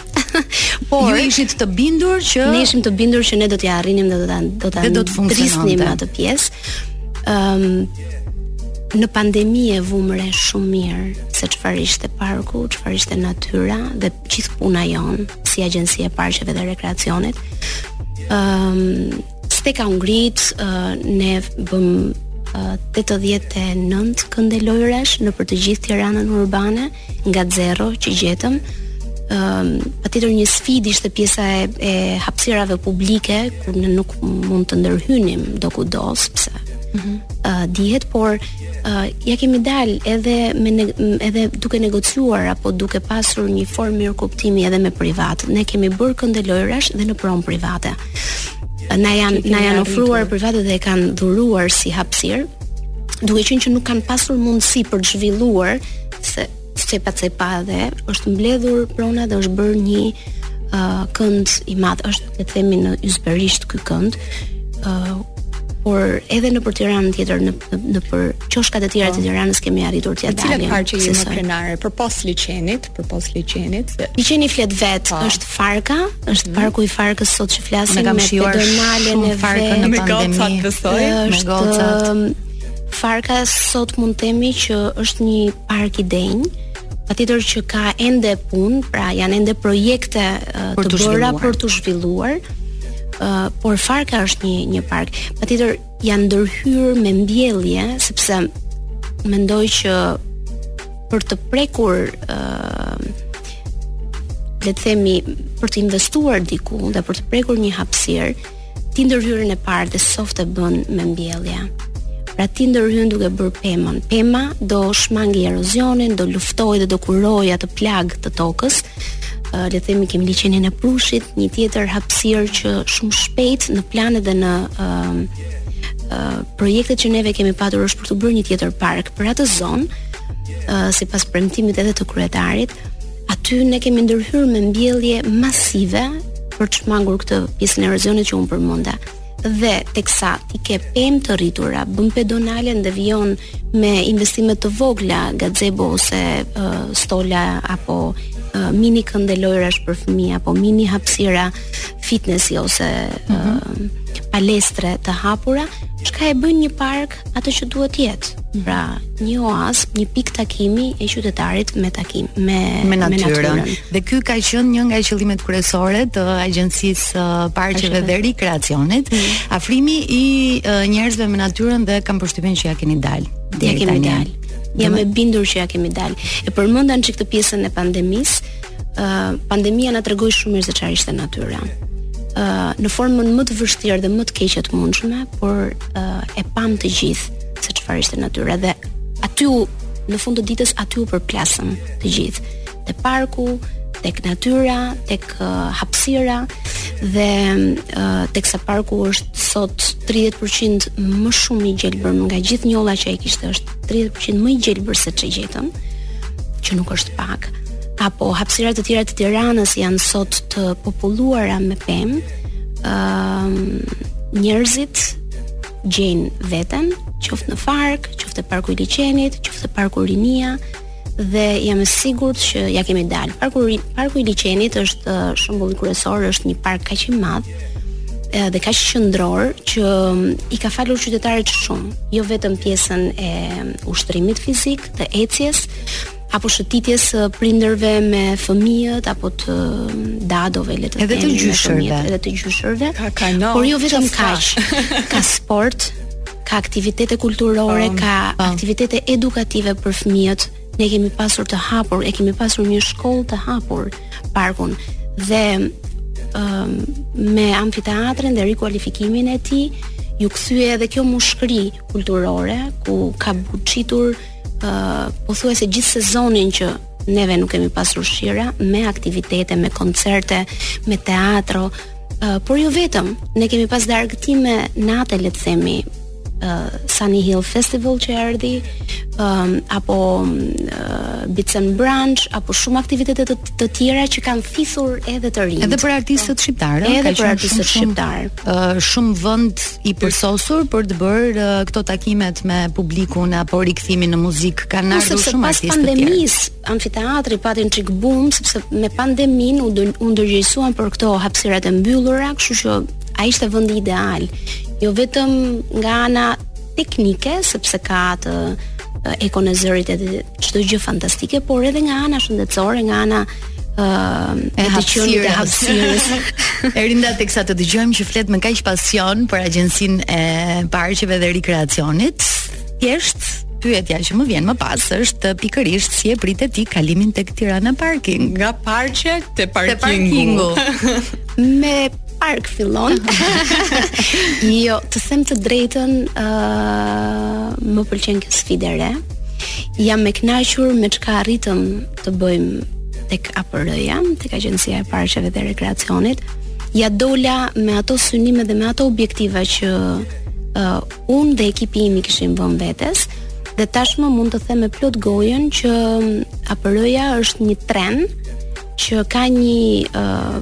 Por ju ishit të bindur që ne ishim të bindur që ne do t'ia arrinim dhe do ta do ta do ta funksiononim atë pjesë. Ëm um, në pandemi e vumë re shumë mirë se çfarë ishte parku, çfarë ishte natyra dhe gjithë puna jonë si agjenci e parqeve dhe rekreacionit. Ëm um, steka u ngrit uh, ne bëmë uh, 89 kënde lojrash nëpër të gjithë Tiranën urbane. nga zero që gjetëm. Ëm ehm, um, patjetër një sfidë ishte pjesa e, e hapësirave publike ku ne nuk mund të ndërhynim dokudo sepse ëh mm -hmm. uh, dihet por uh, ia kemi dalë edhe me ne, edhe duke negociuar apo duke pasur një formë mirëkuptimi edhe me privatë. Ne kemi bërë kënde lojrash dhe në prona private. na janë na janë ofruar privatët dhe e kanë dhuruar si hapësirë, duke qenë që nuk kanë pasur mundësi për ta zhvilluar se cepa cepa dhe është mbledhur prona dhe është bërë një uh, kënd i madh është le të themi në Yzberisht ky kënd uh, por edhe nëpër Tiranë tjetër në në, nëpër qoshkat e tjera të po. Tiranës kemi arritur t'ia dalim. Cilat parqe jemi krenare përpos liqenit, përpos liqenit. Liqeni flet vetë, pa. Po. është Farka, është mm. parku i Farkës sot që flasim me pedonalen e Farkës në pandemi. Me gocat. Um, Farka sot mund të themi që është një park i denjë. Patjetër që ka ende punë, pra janë ende projekte uh, të, të bëra për t'u zhvilluar. Uh, por Farka është një një park. Patjetër kanë ndërhyrë me mbjellje sepse mendoj që për të prekur ë uh, le të themi për të investuar diku dhe për të prekur një hapësirë, ti ndërhyrjen e parë dhe soft e bën me mbjellje. Pra ti ndërhyn duke bërë pemën. Pema do shmangë erozionin, do luftojë dhe do kurojë atë plagë të tokës. uh, le të themi kemi liqenin e Prushit, një tjetër hapësirë që shumë shpejt në planet dhe në uh, uh, projektet që neve kemi patur është për t'u bërë një tjetër park për atë zonë, uh, sipas premtimit edhe të kryetarit, aty ne kemi ndërhyrë me mbjellje masive për të shmangur këtë pjesën e erozionit që unë përmenda. dhe teksa ti ke pemë të rritura, bën pedonale dhe vijon me investime të vogla, gazebo ose uh, stola apo uh, mini kënde lojrash për fëmijë apo mini hapësira fitnesi ose uh, palestra të hapura, çka e bën një park atë që duhet të jetë. Mhm. Pra, një oaz, një pikë takimi e qytetarit me takim me me natyrën. Dhe ky ka qenë një nga qëllimet kryesore të agjencisë uh, Parqeve dhe Rekreacionit, mm -hmm. afrimi i uh, njerëzve me natyrën dhe kam përshtypjen që ja keni dalë. Ja kemi dalë. Jam e bindur që ja kemi dalë. E përmenda një çikë pjesën e pandemisë. Uh, pandemia na tregoi shumë mirë se çfarë ishte natyra. Uh, në formën më të vështirë dhe më të keqe të mundshme, por uh, e pamë të gjithë se çfarë ishte natyra dhe aty u në fund të ditës aty u përplasëm të gjithë te parku tek natyra tek uh, hapësira dhe uh, teksa parku është sot 30% më shumë i gjelbër nga gjithë njolla që ai kishte është 30% më i gjelbër se ç'e gjetëm që nuk është pak apo hapësira të tjera të Tiranës janë sot të populluara me pemë Ëm njerëzit gjejnë veten, qoftë në Farkë, qoftë parku i liqenit, qoftë parku Rinia dhe jam e sigurt që ja kemi dalë. Parku parku i liqenit është uh, shembulli kryesor, është një park kaq i madh dhe kaq qendror që um, i ka falur qytetarit shumë, jo vetëm pjesën e um, ushtrimit fizik, të ecjes, apo shëtitjes së prindërve me fëmijët apo të mm, dadove le të themi edhe të gjyshërve edhe të gjyshërve ka ka no por jo vetëm kaq ka sport ka aktivitete kulturore oh, ka oh. aktivitete edukative për fëmijët ne kemi pasur të hapur e kemi pasur një shkollë të hapur parkun dhe um, me amfiteatrin dhe rikualifikimin e tij ju kthye edhe kjo mushkëri kulturore ku ka buçitur ë uh, pothuajse gjithë sezonin që neve nuk kemi pasur shira me aktivitete, me koncerte, me teatro, uh, por jo vetëm, ne kemi pas dhe argëtime nate, le të themi, uh, Sunny Hill Festival që erdhi, um, apo uh, Beats and Brunch, apo shumë aktivitete të, të tjera që kanë thithur edhe të rinjtë. Edhe për artistët shqiptarë, edhe për artistët shqiptarë. shumë vend i përsosur për të bërë uh, këto takimet me publikun apo rikthimin në muzikë kanë po, ardhur shumë artistë të tjerë. Pas pandemisë, amfiteatri pati një çik boom sepse me pandeminë u, u ndërgjegjësuan për këto hapësirat e mbyllura, kështu që ai ishte vendi ideal. Jo vetëm nga ana teknike, sepse ka atë ekon e zërit edhe çdo gjë fantastike, por edhe nga ana shëndetësore, nga ana uh, e hapësirës e hapësirës Erinda teksa të dëgjojmë që flet me kaq pasion për agjencinë e parqeve dhe rekreacionit thjesht pyetja që më vjen më pas është pikërisht si e prite ti kalimin tek Tirana Parking nga parqe te parkingu, te parkingu. me park fillon. jo, të them të drejtën, ë uh, më pëlqen kjo sfidë re. Jam e kënaqur me çka arritëm të bëjmë tek APR-ja, tek Agjencia e Parqeve dhe Rekreacionit, ja dola me ato synime dhe me ato objektiva që uh, unë dhe ekipi im i kishim vënë vetes dhe tashmë mund të them me plot gojën që um, APR-ja është një tren që ka një uh,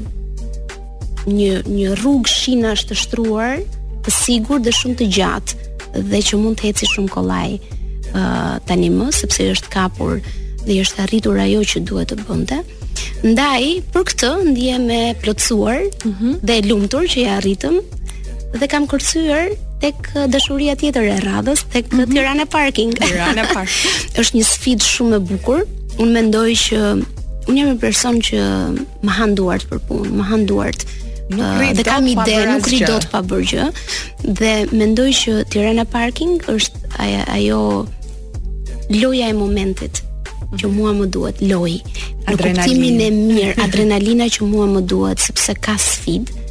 Një një rrugë shinash të shtruar, të sigurt dhe shumë të gjatë dhe që mund të eci shumë kollaj uh, tani më sepse është kapur dhe është arritur ajo që duhet të bënte. Ndaj, për këtë ndihem e plotësuar uh mhm. -huh. dhe e lumtur që ja arritëm dhe kam kërcyer tek uh, dashuria tjetër e radhës tek mhm. Tirana Parking. Tirana Park. është një sfidë shumë e bukur. Unë mendoj që unë jam një person që më han duart për punë, më han duart. Nuk rri dot kam ide, nuk rri dot pa bërë gjë. Dhe mendoj që Tirana Parking është ajo, ajo loja e momentit që mua më duhet lojë. Në kuptimin e mirë, adrenalina që mua më duhet sepse ka sfidë,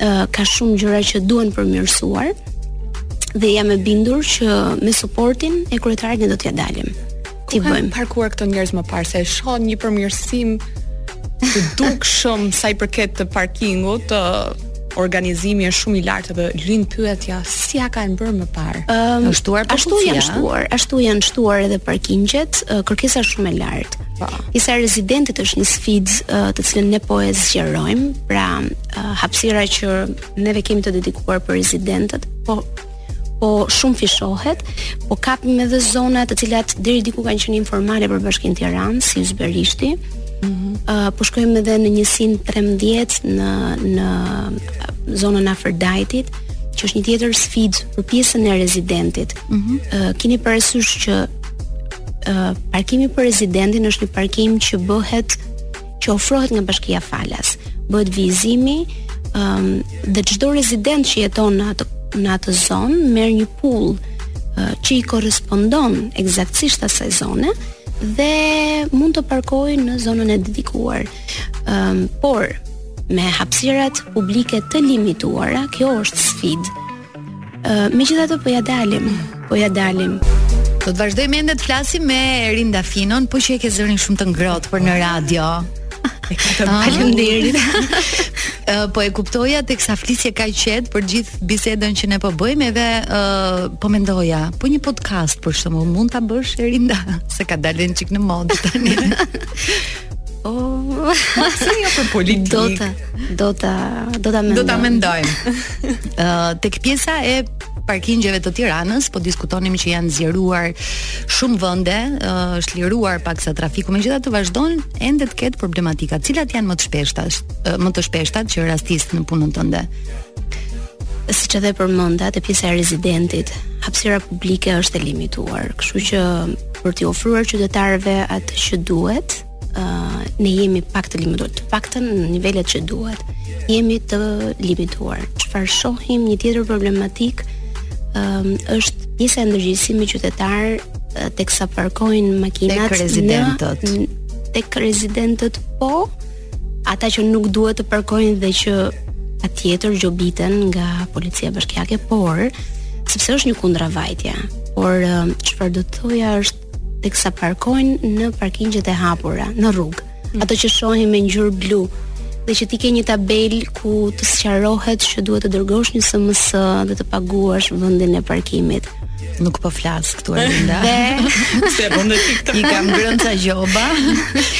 uh, ka shumë gjëra që duhen përmirësuar dhe jam e bindur që me suportin e kryetarit ne do t'ja dalim. Si kanë parkuar këto njerëz më parë se e shoh një përmirësim të dukshëm sa i përket të parkingut, të organizimi është shumë i lartë dhe lind pyetja si ja kanë bërë më parë. Um, është shtuar ashtu policia. janë shtuar, ashtu janë shtuar edhe parkingjet, kërkesa është shumë e lartë. Po. Diku rezidentët është një sfidë të cilën ne po e zgjerojmë, pra hapësira që neve kemi të dedikuar për rezidentët, po po shumëfishohet, po kapim edhe zona të cilat deri diku kanë qenë informale për bashkinë Tiranë, si Yzberishti. Mm -hmm. uh, po shkojmë edhe në njësinë 13 në në zonën afër Dajtit, që është një tjetër sfidë për pjesën e rezidentit. Mm -hmm. uh, keni parasysh që uh, parkimi për rezidentin është një parkim që bëhet që ofrohet nga bashkia falas. Bëhet vijëzimi um, dhe çdo rezident që jeton në atë në atë zonë merr një pullë uh, që i korrespondon ekzaktësisht asaj zone dhe mund të parkojë në zonën e dedikuar. Um, por me hapësirat publike të limituara, kjo është sfidë Uh, megjithatë po ja dalim, po ja dalim. Do të vazhdojmë ende të flasim me Erinda Finon, po që e ke zërin shumë të ngrohtë për në radio. Ah. Faleminderit. Eh, po e kuptoja teksa flisje kaq qetë për gjithë bisedën që ne po bëjmë edhe uh, po mendoja, po një podcast për shembull mund ta bësh Erinda, se ka dalë një çikë në modë tani. Oh, pse jo për politikë? Do ta, do ta, do ta mendojmë. Do ta mendojmë. Ë uh, tek pjesa e parkingjeve të Tiranës, po diskutonim që janë zgjeruar shumë vende, uh, është liruar paksa trafiku, megjithatë vazhdon ende të ketë problematika. Cilat janë më të shpeshtat, uh, më të shpeshtat që rastis në punën tënde? siç edhe përmenda te pjesa e rezidentit, hapësira publike është e limituar, kështu që për t'i ofruar qytetarëve atë që duhet, ë uh, ne jemi pak të limituar, të paktën në nivelet që duhet. Jemi të limituar. Çfarë shohim një tjetër problematikë ë uh, është pjesa e ndërgjegjësimit qytetar uh, teksa parkojnë makinat tek rezidentët. Në, tek rezidentët po, Ata që nuk duhet të parkojnë dhe që patjetër gjobiten nga policia bashkiake, por sepse është një kundravajtje, por um, çfarë do të thoja është teksa parkojnë në parkingjet e hapura, në rrugë, mm. ato që shohim me ngjyrë blu, dhe që ti ke një tabelë ku të sqarohet që duhet të dërgosh një SMS dhe të paguash vendin e parkimit. Nuk po flas këtu Erinda. Se po në TikTok. I kam ngrënë ca gjoba.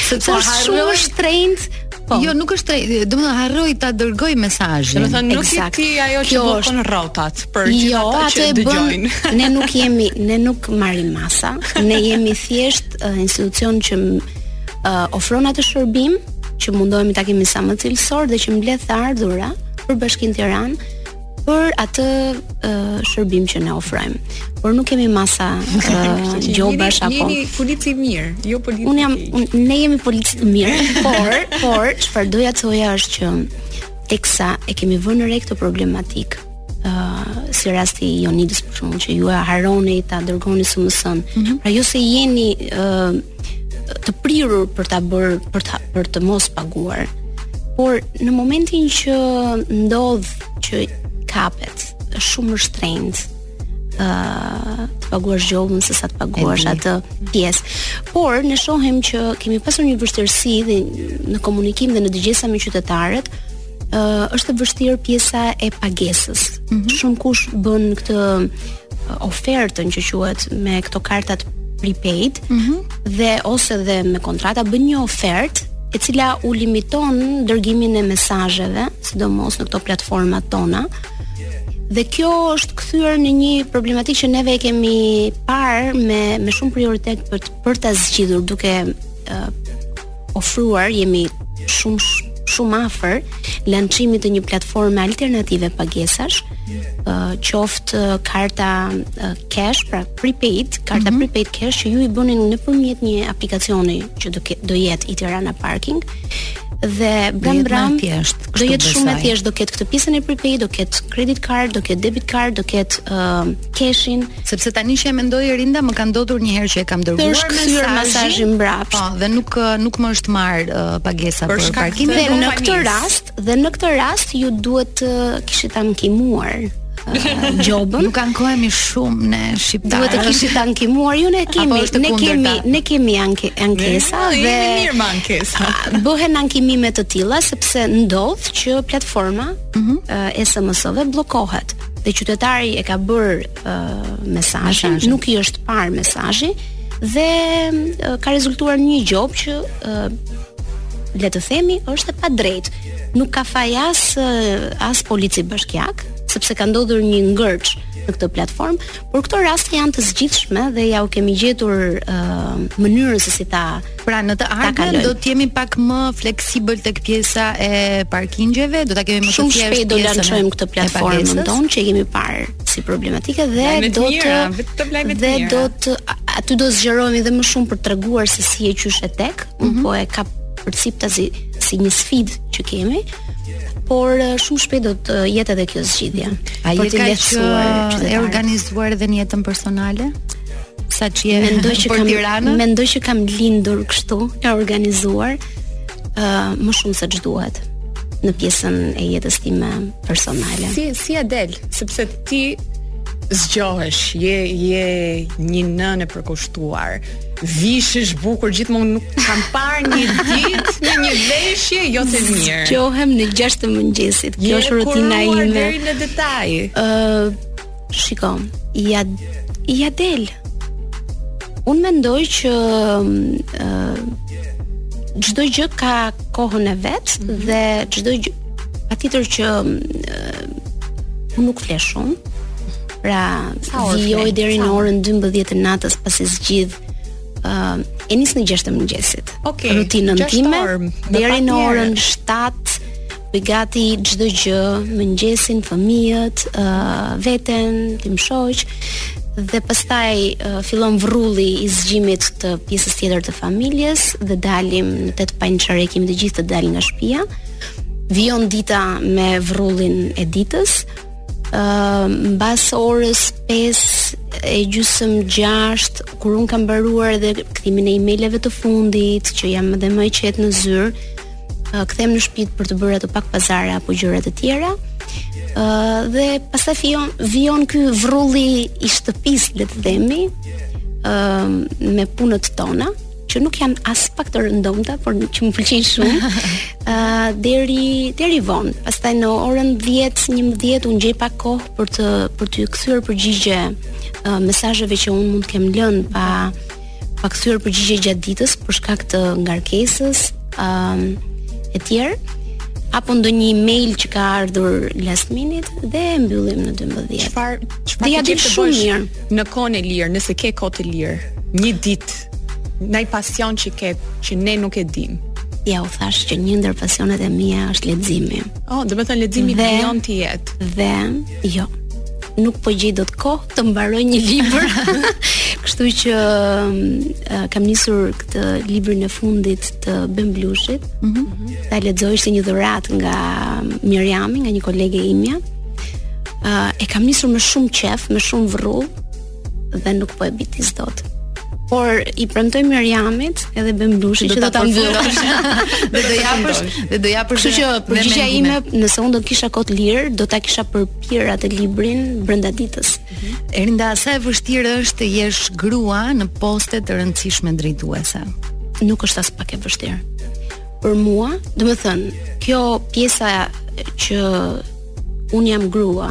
Sepse po është shumë shtrenjtë. Po. Jo, nuk është, domethënë harroj ta dërgoj mesazhin. Domethënë nuk je ti ajo që bën rrotat për jo, gjithë ata që dëgjojnë. Ne nuk jemi, ne nuk marrim masa. Ne jemi thjesht uh, institucion që uh, ofron atë shërbim që mundohemi ta kemi sa më cilësor dhe që mbledh të ardhura për Bashkinë Tiranë për atë uh, shërbim që ne ofrojmë. Por nuk kemi masa uh, gjobash apo. Jeni polici i mirë, jo polici. Unë jam un, ne jemi policë të mirë, por por çfarë doja të thoja është që teksa e kemi vënë re këtë problematikë si rasti i Jonidës për shkakun që ju e harroni ta dërgoni SMS-në. Mm -hmm. Pra jo se jeni uh, të prirur për ta bërë për ta për të mos paguar. Por në momentin që ndodh që kapet, është shumë e shtrenjtë ë uh, të paguash gjobën se sa të paguash atë pjesë. Por ne shohim që kemi pasur një vështirësi dhe në komunikim dhe në dëgjesa me qytetarët, uh, është e vështirë pjesa e pagesës. Mm -hmm. Shumëkush bën këtë ofertën që quhet me këto kartat prepaid. Mm -hmm. dhe ose dhe me kontrata bën një ofertë e cila u limiton dërgimin e mesazheve, sidomos në këto platformat tona. Dhe kjo është kthyer në një problematikë që neve e kemi parë me me shumë prioritet për të, për ta zgjidhur duke uh, ofruar jemi shumë shumë afër lançimit të një platforme alternative pagesash, ë uh, qoftë uh, karta uh, kesh, pra prepaid, karta mm -hmm. prepaid kesh që ju i bëni nëpërmjet një aplikacioni që do ke, do jetë i Tirana Parking dhe bram bram do jetë shumë e thjeshtë, do ketë këtë pjesën e prepaid, do ketë credit card, do ketë debit card, do ketë uh, keshin, Sepse tani që e mendoj Erinda më ka ndodhur një herë që e kam dërguar mesazhin. Të është kthyer mesazhi mbrapsht. Po, dhe nuk nuk më është marrë uh, pagesa për, për parkimin dhe në këtë rast dhe në këtë rast ju duhet të kishit ankimuar gjobën. Nuk ankohemi shumë ne shqiptarët. Duhet të kishit ankimuar ju ne kemi, ne kemi, ne kemi anke, ankesa dhe jemi mirë me ankesa. Bëhen ankimime të tilla sepse ndodh që platforma mm -hmm. e SMS-ve bllokohet. dhe qytetari e ka bërë uh, mesazhin, nuk i është parë mesazhi dhe uh, ka rezultuar në një gjobë që uh, le të themi është e padrejt. Nuk ka faj as uh, as polici bashkiak, sepse ka ndodhur një ngërç në këtë platformë, por këto raste janë të zgjidhshme dhe ia u kemi gjetur uh, mënyrën se si ta Pra në të ardhmen do të jemi pak më fleksibël tek pjesa e parkingjeve, do ta kemi më të thjeshtë. Shumë shpejt do lançojmë këtë platformën tonë që kemi parë si problematike dhe lajme do të vetëm lajme të mira. Dhe do të aty do zgjerohemi edhe më shumë për të treguar se si e qysh e tek, mm -hmm. po e kap përciptazi si një sfidë që kemi por eh, shumë shpejt do të jetë edhe kjo zgjidhje. A jeni kaq eh, e organizuar edhe në jetën personale? sa që je mendoj që kam. Mendoj që kam lindur kështu, e organizuar ë uh, më shumë se ç'duhet në pjesën e jetës time personale. Si si ia del, sepse ti zgjohesh, je je një nënë e përkushtuar. Vishesh bukur gjithmonë nuk të kam parë një ditë me një veshje jo të mirë. Zgjohem në 6 të mëngjesit. Kjo është rutina ime. Je në detaj. Ë uh, Shiko, ia ia del. Un mendoj që çdo gjë ka kohën e vet mm -hmm. dhe çdo gjë patjetër që nuk fle shumë. Pra, vijoj deri në orën 12 të natës pasi zgjidh uh, e nis në 6 të mëngjesit. Okay, Rutinën time deri në orën 7 gati çdo gjë, mëngjesin, fëmijët, uh, veten, tim shoq dhe pastaj uh, fillon vrrulli i zgjimit të pjesës tjetër të familjes dhe dalim në tetë pa një çerek jemi të gjithë të dalë nga shtëpia. Vijon dita me vrrullin e ditës. Uh, mbas orës 5 e gjysmë 6 kur un kam mbaruar edhe kthimin e emaileve të fundit që jam edhe më e qetë në zyrë uh, kthehem në shtëpi për të bërë ato pak pazare apo gjëra të tjera. Ë uh, dhe pastaj vijon vijon ky vrrulli i shtëpisë le të themi ë uh, me punët tona që nuk janë aspak të rëndomta, por që më pëlqejnë shumë. Ë uh, deri deri vonë. Pastaj në orën 10, 11 unë gjej pak kohë për të për të kthyer përgjigje uh, mesazheve që unë mund të kem lënë pa pa kthyer përgjigje gjatë ditës për shkak të ngarkesës, ë um, etj. apo ndonjë email që ka ardhur last minute dhe e mbyllim në 12. Çfarë çfarë ia di shumë mirë në kohën e lirë, nëse ke kohë të lirë, një ditë, ndonjë pasion që ke që ne nuk e dimë. Jua thashë që një ndër pasionet e mia është leximi. Oh, do të thonë leximi dhe, vijon të jetë. Dhe jo. nuk po gjej dot kohë të mbaroj një libër. Kështu që uh, kam nisur këtë librin e fundit të Ben Blushit. Mm -hmm. Ta lexoj ishte një dhuratë nga Mirjami, nga një kolege imja. Uh, e kam nisur me shumë qejf, me shumë vrrull dhe nuk po e bitis dot por i premtoj Mirjamit edhe Ben Blushit që do ta mbyll. Dhe do japësh, dhe do japësh. Kështu që përgjigja ime, nëse unë do të kisha kohë të lirë, do ta kisha për Pira atë librin brenda ditës. Mm -hmm. Erinda, sa e vështirë është të jesh grua në poste të rëndësishme drejtuese? Nuk është aspak e vështirë. Për mua, domethënë, kjo pjesa që unë jam grua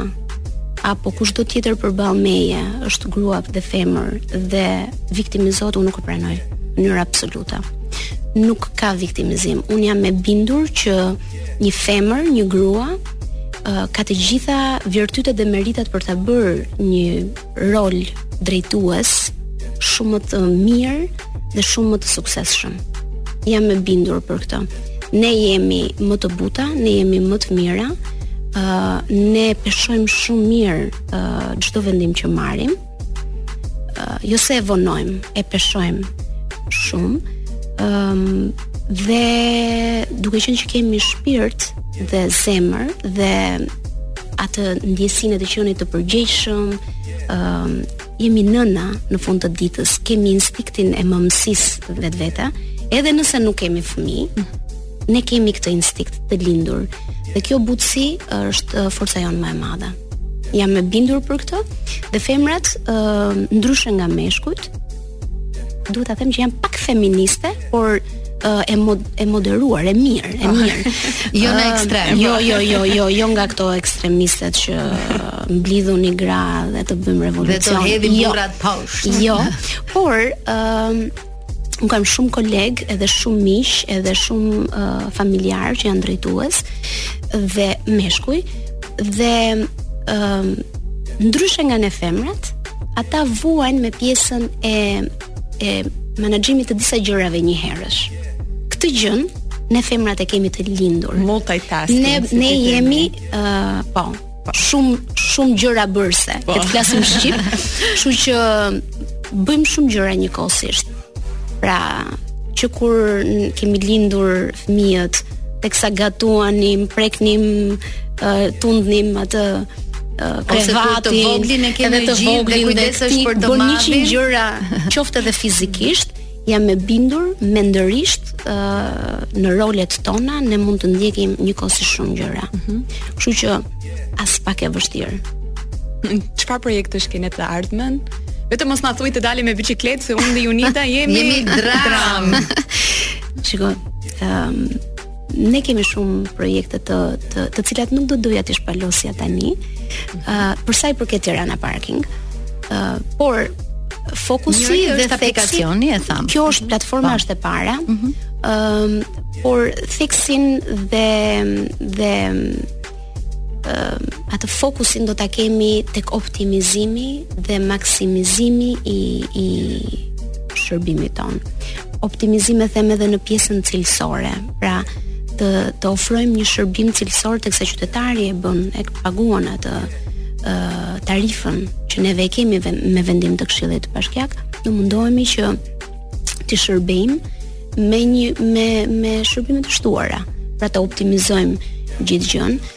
apo kushdo tjetër përball meje është grua dhe femër dhe viktimizohet unë nuk e pranoj në mënyrë absolute nuk ka viktimizim. Unë jam e bindur që një femër, një grua, ka të gjitha virtytet dhe meritat për ta bërë një rol drejtues shumë më të mirë dhe shumë më të suksesshëm. Jam e bindur për këtë. Ne jemi më të buta, ne jemi më të mira, uh, ne peshojmë shumë mirë çdo uh, vendim që marrim. uh, jo se e vonojmë, e peshojmë shumë, um, dhe duke qenë që kemi shpirt dhe zemër dhe atë ndjesinë e të qenit të përgjegjshëm, um, jemi nëna në fund të ditës, kemi instinktin e mëmësisë vetvete, edhe nëse nuk kemi fëmijë, ne kemi këtë instinkt të lindur. Dhe kjo butësi është forca jonë më e madhe. Jam e bindur për këtë dhe femrat ë uh, ndryshe nga meshkujt. Duhet ta them që jam pak feministe, por uh, e mod e moderuar, e mirë, e ah. mirë. jo në ekstrem. Jo, jo, jo, jo, jo nga këto ekstremistet që mblidhuni gra dhe të bëjmë revolucion. Dhe të hedhim jo. burrat poshtë. Jo. Por, ë Unë kam shumë kolegë edhe shumë miq edhe shumë uh, familjarë që janë drejtues dhe meshkuj dhe uh, ndryshe nga ne femrat ata vuajnë me pjesën e e menaxhimit të disa gjërave njëherësh. Këtë gjën ne femrat e kemi të lindur. Multitasking. Ne ne jemi uh, po, shumë shumë gjëra bërëse, po. të flasim shqip, kështu që bëjmë shumë gjëra njëkohësisht. Pra, që kur kemi lindur fëmijët, teksa gatuanim, preknim, uh, tundnim atë uh, krevatin, të voglin e kemi gjithë dhe kujdesesh për të madhin. Bëjmë një qind gjëra, qoftë edhe fizikisht, Jam e bindur mendërisht ë uh, në rolet tona ne mund të ndjekim njëkohësisht shumë gjëra. Mm -hmm. Kështu që aspak e vështirë. Çfarë projektesh ke në të ardhmen? Vetëm mos na thuaj të dalim me biçikletë se unë dhe Junita jemi jemi dramë. Shiko, ëm um, Ne kemi shumë projekte të të, të cilat nuk do doja t'i shpalosja tani. Ë uh, për sa i përket Tirana Parking, ë uh, por fokusi është aplikacioni, e thamë. Kjo është platforma po. është e para. Ëm mm -hmm. uh, por theksin dhe dhe atë fokusin do ta kemi tek optimizimi dhe maksimizimi i i shërbimit tonë. Optimizim e them edhe në pjesën cilësore. Pra, të të ofrojmë një shërbim cilësor teksa qytetari e bën e paguon atë ë tarifën që neve e kemi me vendim të Këshillit Bashkiak, do mundohemi që t'i shërbejmë me një me me shërbime të shtuara, pra ta optimizojmë gjithë gjënë.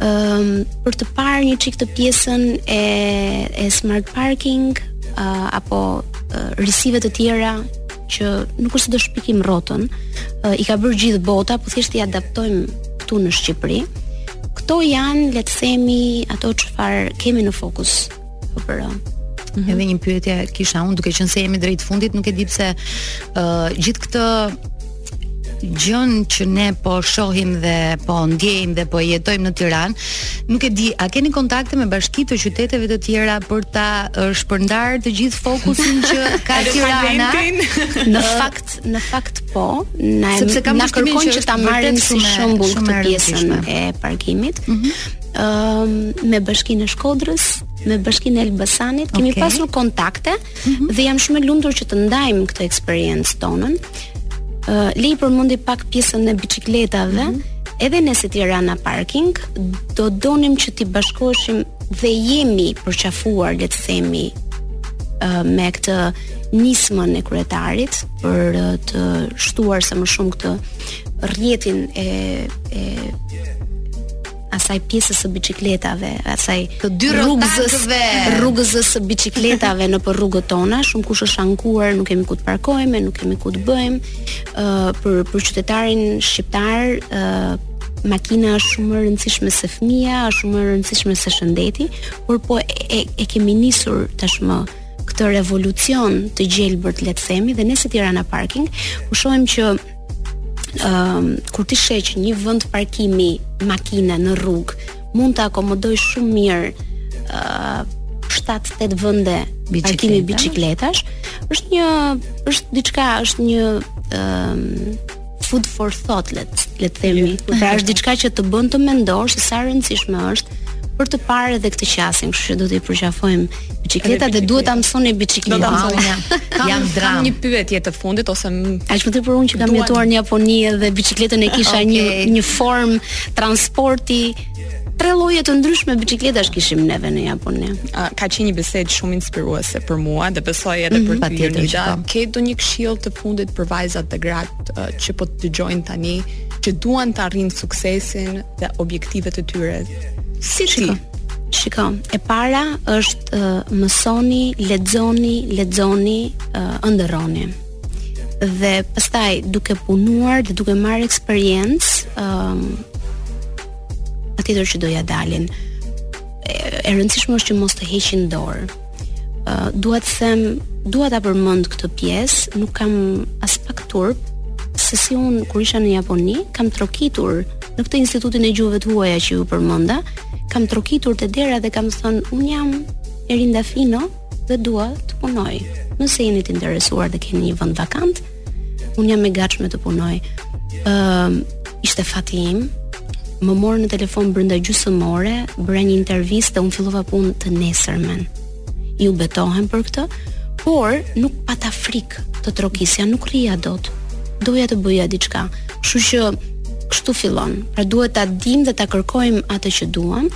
Ëm um, për të parë një çikë te pjesën e e smart parking uh, apo uh, risive të tjera që nuk është se do shpikim rrotën, uh, i ka bërë gjithë bota, po thjesht i adaptojmë këtu në Shqipëri. Këto janë, le të themi, ato çfarë kemi në fokus Po për po. Mm -hmm. Edhe një pyetje kisha unë duke qenë se jemi drejt fundit, nuk e di pse ë uh, gjithë këtë gjënë që ne po shohim dhe po ndjejmë dhe po jetojmë në Tiranë, nuk e di, a keni kontakte me bashki të qyteteve të tjera për ta shpërndarë të gjithë fokusin që ka Tirana? në fakt, në fakt po, na kanë kërkuar që ta marrim si shembull këtë pjesën e parkimit. Mm -hmm. um, me bashkinë e Shkodrës, me bashkinë e Elbasanit, okay. kemi pasur kontakte mm -hmm. dhe jam shumë e lumtur që të ndajmë këtë eksperiencë tonën. Uh, Lej përmendi pak pjesën e biçikletave. Mm -hmm. Edhe ne si Tirana Parking do donim që t'i bashkoheshim dhe jemi përqafuar, le të themi, uh, me këtë nismën e kryetarit për uh, të shtuar sa më shumë këtë rrjetin e e asaj pjesës së biçikletave, asaj të dy rrugëzës rrugëzës së biçikletave nëpër rrugët tona, shumëkush është ankuar, nuk kemi ku të parkojmë, nuk kemi ku të bëjmë. ë uh, për për qytetarin shqiptar ë uh, makina është shumë më e rëndësishme se fëmija, është shumë më e rëndësishme se shëndeti, por po e, e kemi nisur tashmë këtë revolucion të gjelbër le të themi dhe ne si Tirana Parking, shohim që um, kur ti sheh që një vend parkimi makine në rrugë mund të akomodojë shumë mirë uh, 7-8 vende parkimi biçikletash, është një është diçka, është një um, food for thought let le të themi. Pra është diçka që të bën të mendosh se sa e rëndësishme është për të parë edhe këtë qasje, kështu që do t'i përqafojmë Biçikleta dhe duhet ta mësoni biçikletën. Do ta mësoni ja. Kam, jam dram. Kam një pyetje të fundit ose aq më tepër unë që kam jetuar në Japoni dhe biçikletën e kisha okay. një një formë transporti tre lloje të ndryshme biçikletash kishim neve në Japoni. A, ka qenë një bisedë shumë inspiruese për mua dhe besoj edhe mm -hmm. për ty Nida. Ke ndonjë këshillë të fundit për vajzat dhe gratë uh, që po të dëgjojnë tani që duan të arrijnë suksesin dhe objektivet e tyre si ti? Shiko, e para është uh, mësoni, lexoni, lexoni, uh, ëndërroni. Dhe pastaj duke punuar dhe duke marrë eksperiencë, um, atëherë që do ja dalin. E, e rëndësishme është që mos të heqin dorë. uh, dua të them, dua ta përmend këtë pjesë, nuk kam aspak turp se si unë kur isha në Japoni, kam trokitur në këtë institutin e gjuhëve të huaja që ju përmenda, kam trokitur te dera dhe kam thënë unë jam Erinda Fino dhe dua të punoj. Nëse jeni të interesuar dhe keni një vend vakant, Unë jam e gatshme të punoj. Ëm uh, ishte fati im. Më morën në telefon brenda gjysmë ore, bëra një intervistë dhe unë fillova punë të nesërmen. Ju betohem për këtë, por nuk pata frikë të trokisja, nuk rrija dot. Doja të bëja diçka. Kështu që kështu fillon. Pra duhet ta dimë dhe ta kërkojmë atë që duam.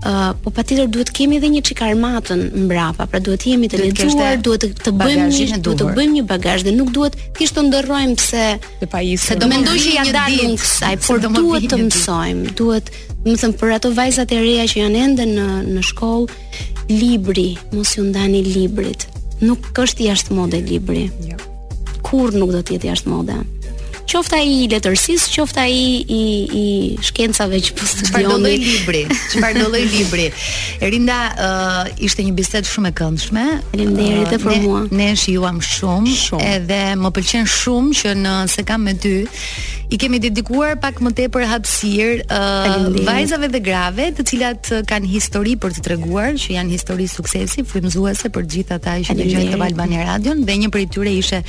Uh, po patjetër duhet të kemi edhe një çik armatën mbrapa, pra duhet të jemi të lexuar, duhet të, të bëjmë një duhet të bëjmë një bagazh dhe nuk duhet thjesht të ëndërrojmë pa qenë të pajisur. Se do mendoj që ja dalim kësaj, por duhet të mësojmë, duhet, domethënë për ato vajzat e reja që janë ende në në shkollë, Libri, mos iu ndani librit. Nuk është jashtë mode libri. Jo. Kurrë nuk do të jetë jashtë mode. Qoftë ai i letërsisë, qoftë ai i i shkencave që po studioni. Çfarëdo lloj libri. Çfarëdo lloj libri. Erinda, uh, ishte një bisedë shumë e këndshme. Faleminderit uh, për mua. Ne shijuam shumë, shumë, edhe më pëlqen shumë që në "Se ka me ty", i kemi dedikuar pak më tepër hapësirë uh, vajzave dhe grave, të cilat kanë histori për të treguar, që janë histori suksesi, frymëzuese për të gjithë ata që dëgjojnë Top Albania Radion dhe një prej tyre ishe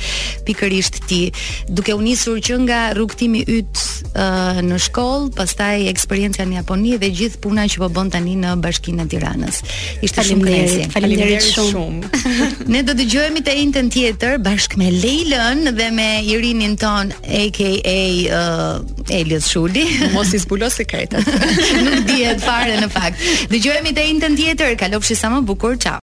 pikërisht ti. Duke u nisur që nga rrugëtimi yt uh, në shkollë, pastaj eksperienca në Japoni dhe gjithë puna që po bën tani në Bashkinë e Tiranës. Ishte shumë kënaqësi. Faleminderit shumë. ne do dëgjohemi të enjten tjetër bashkë me Lejlën dhe me Irinin tonë AKA uh, Eliot Shuli. Mos i zbulo sekretet. Nuk dihet fare në fakt. Dëgjohemi të enjten tjetër. Kalofshi sa më bukur. Ciao.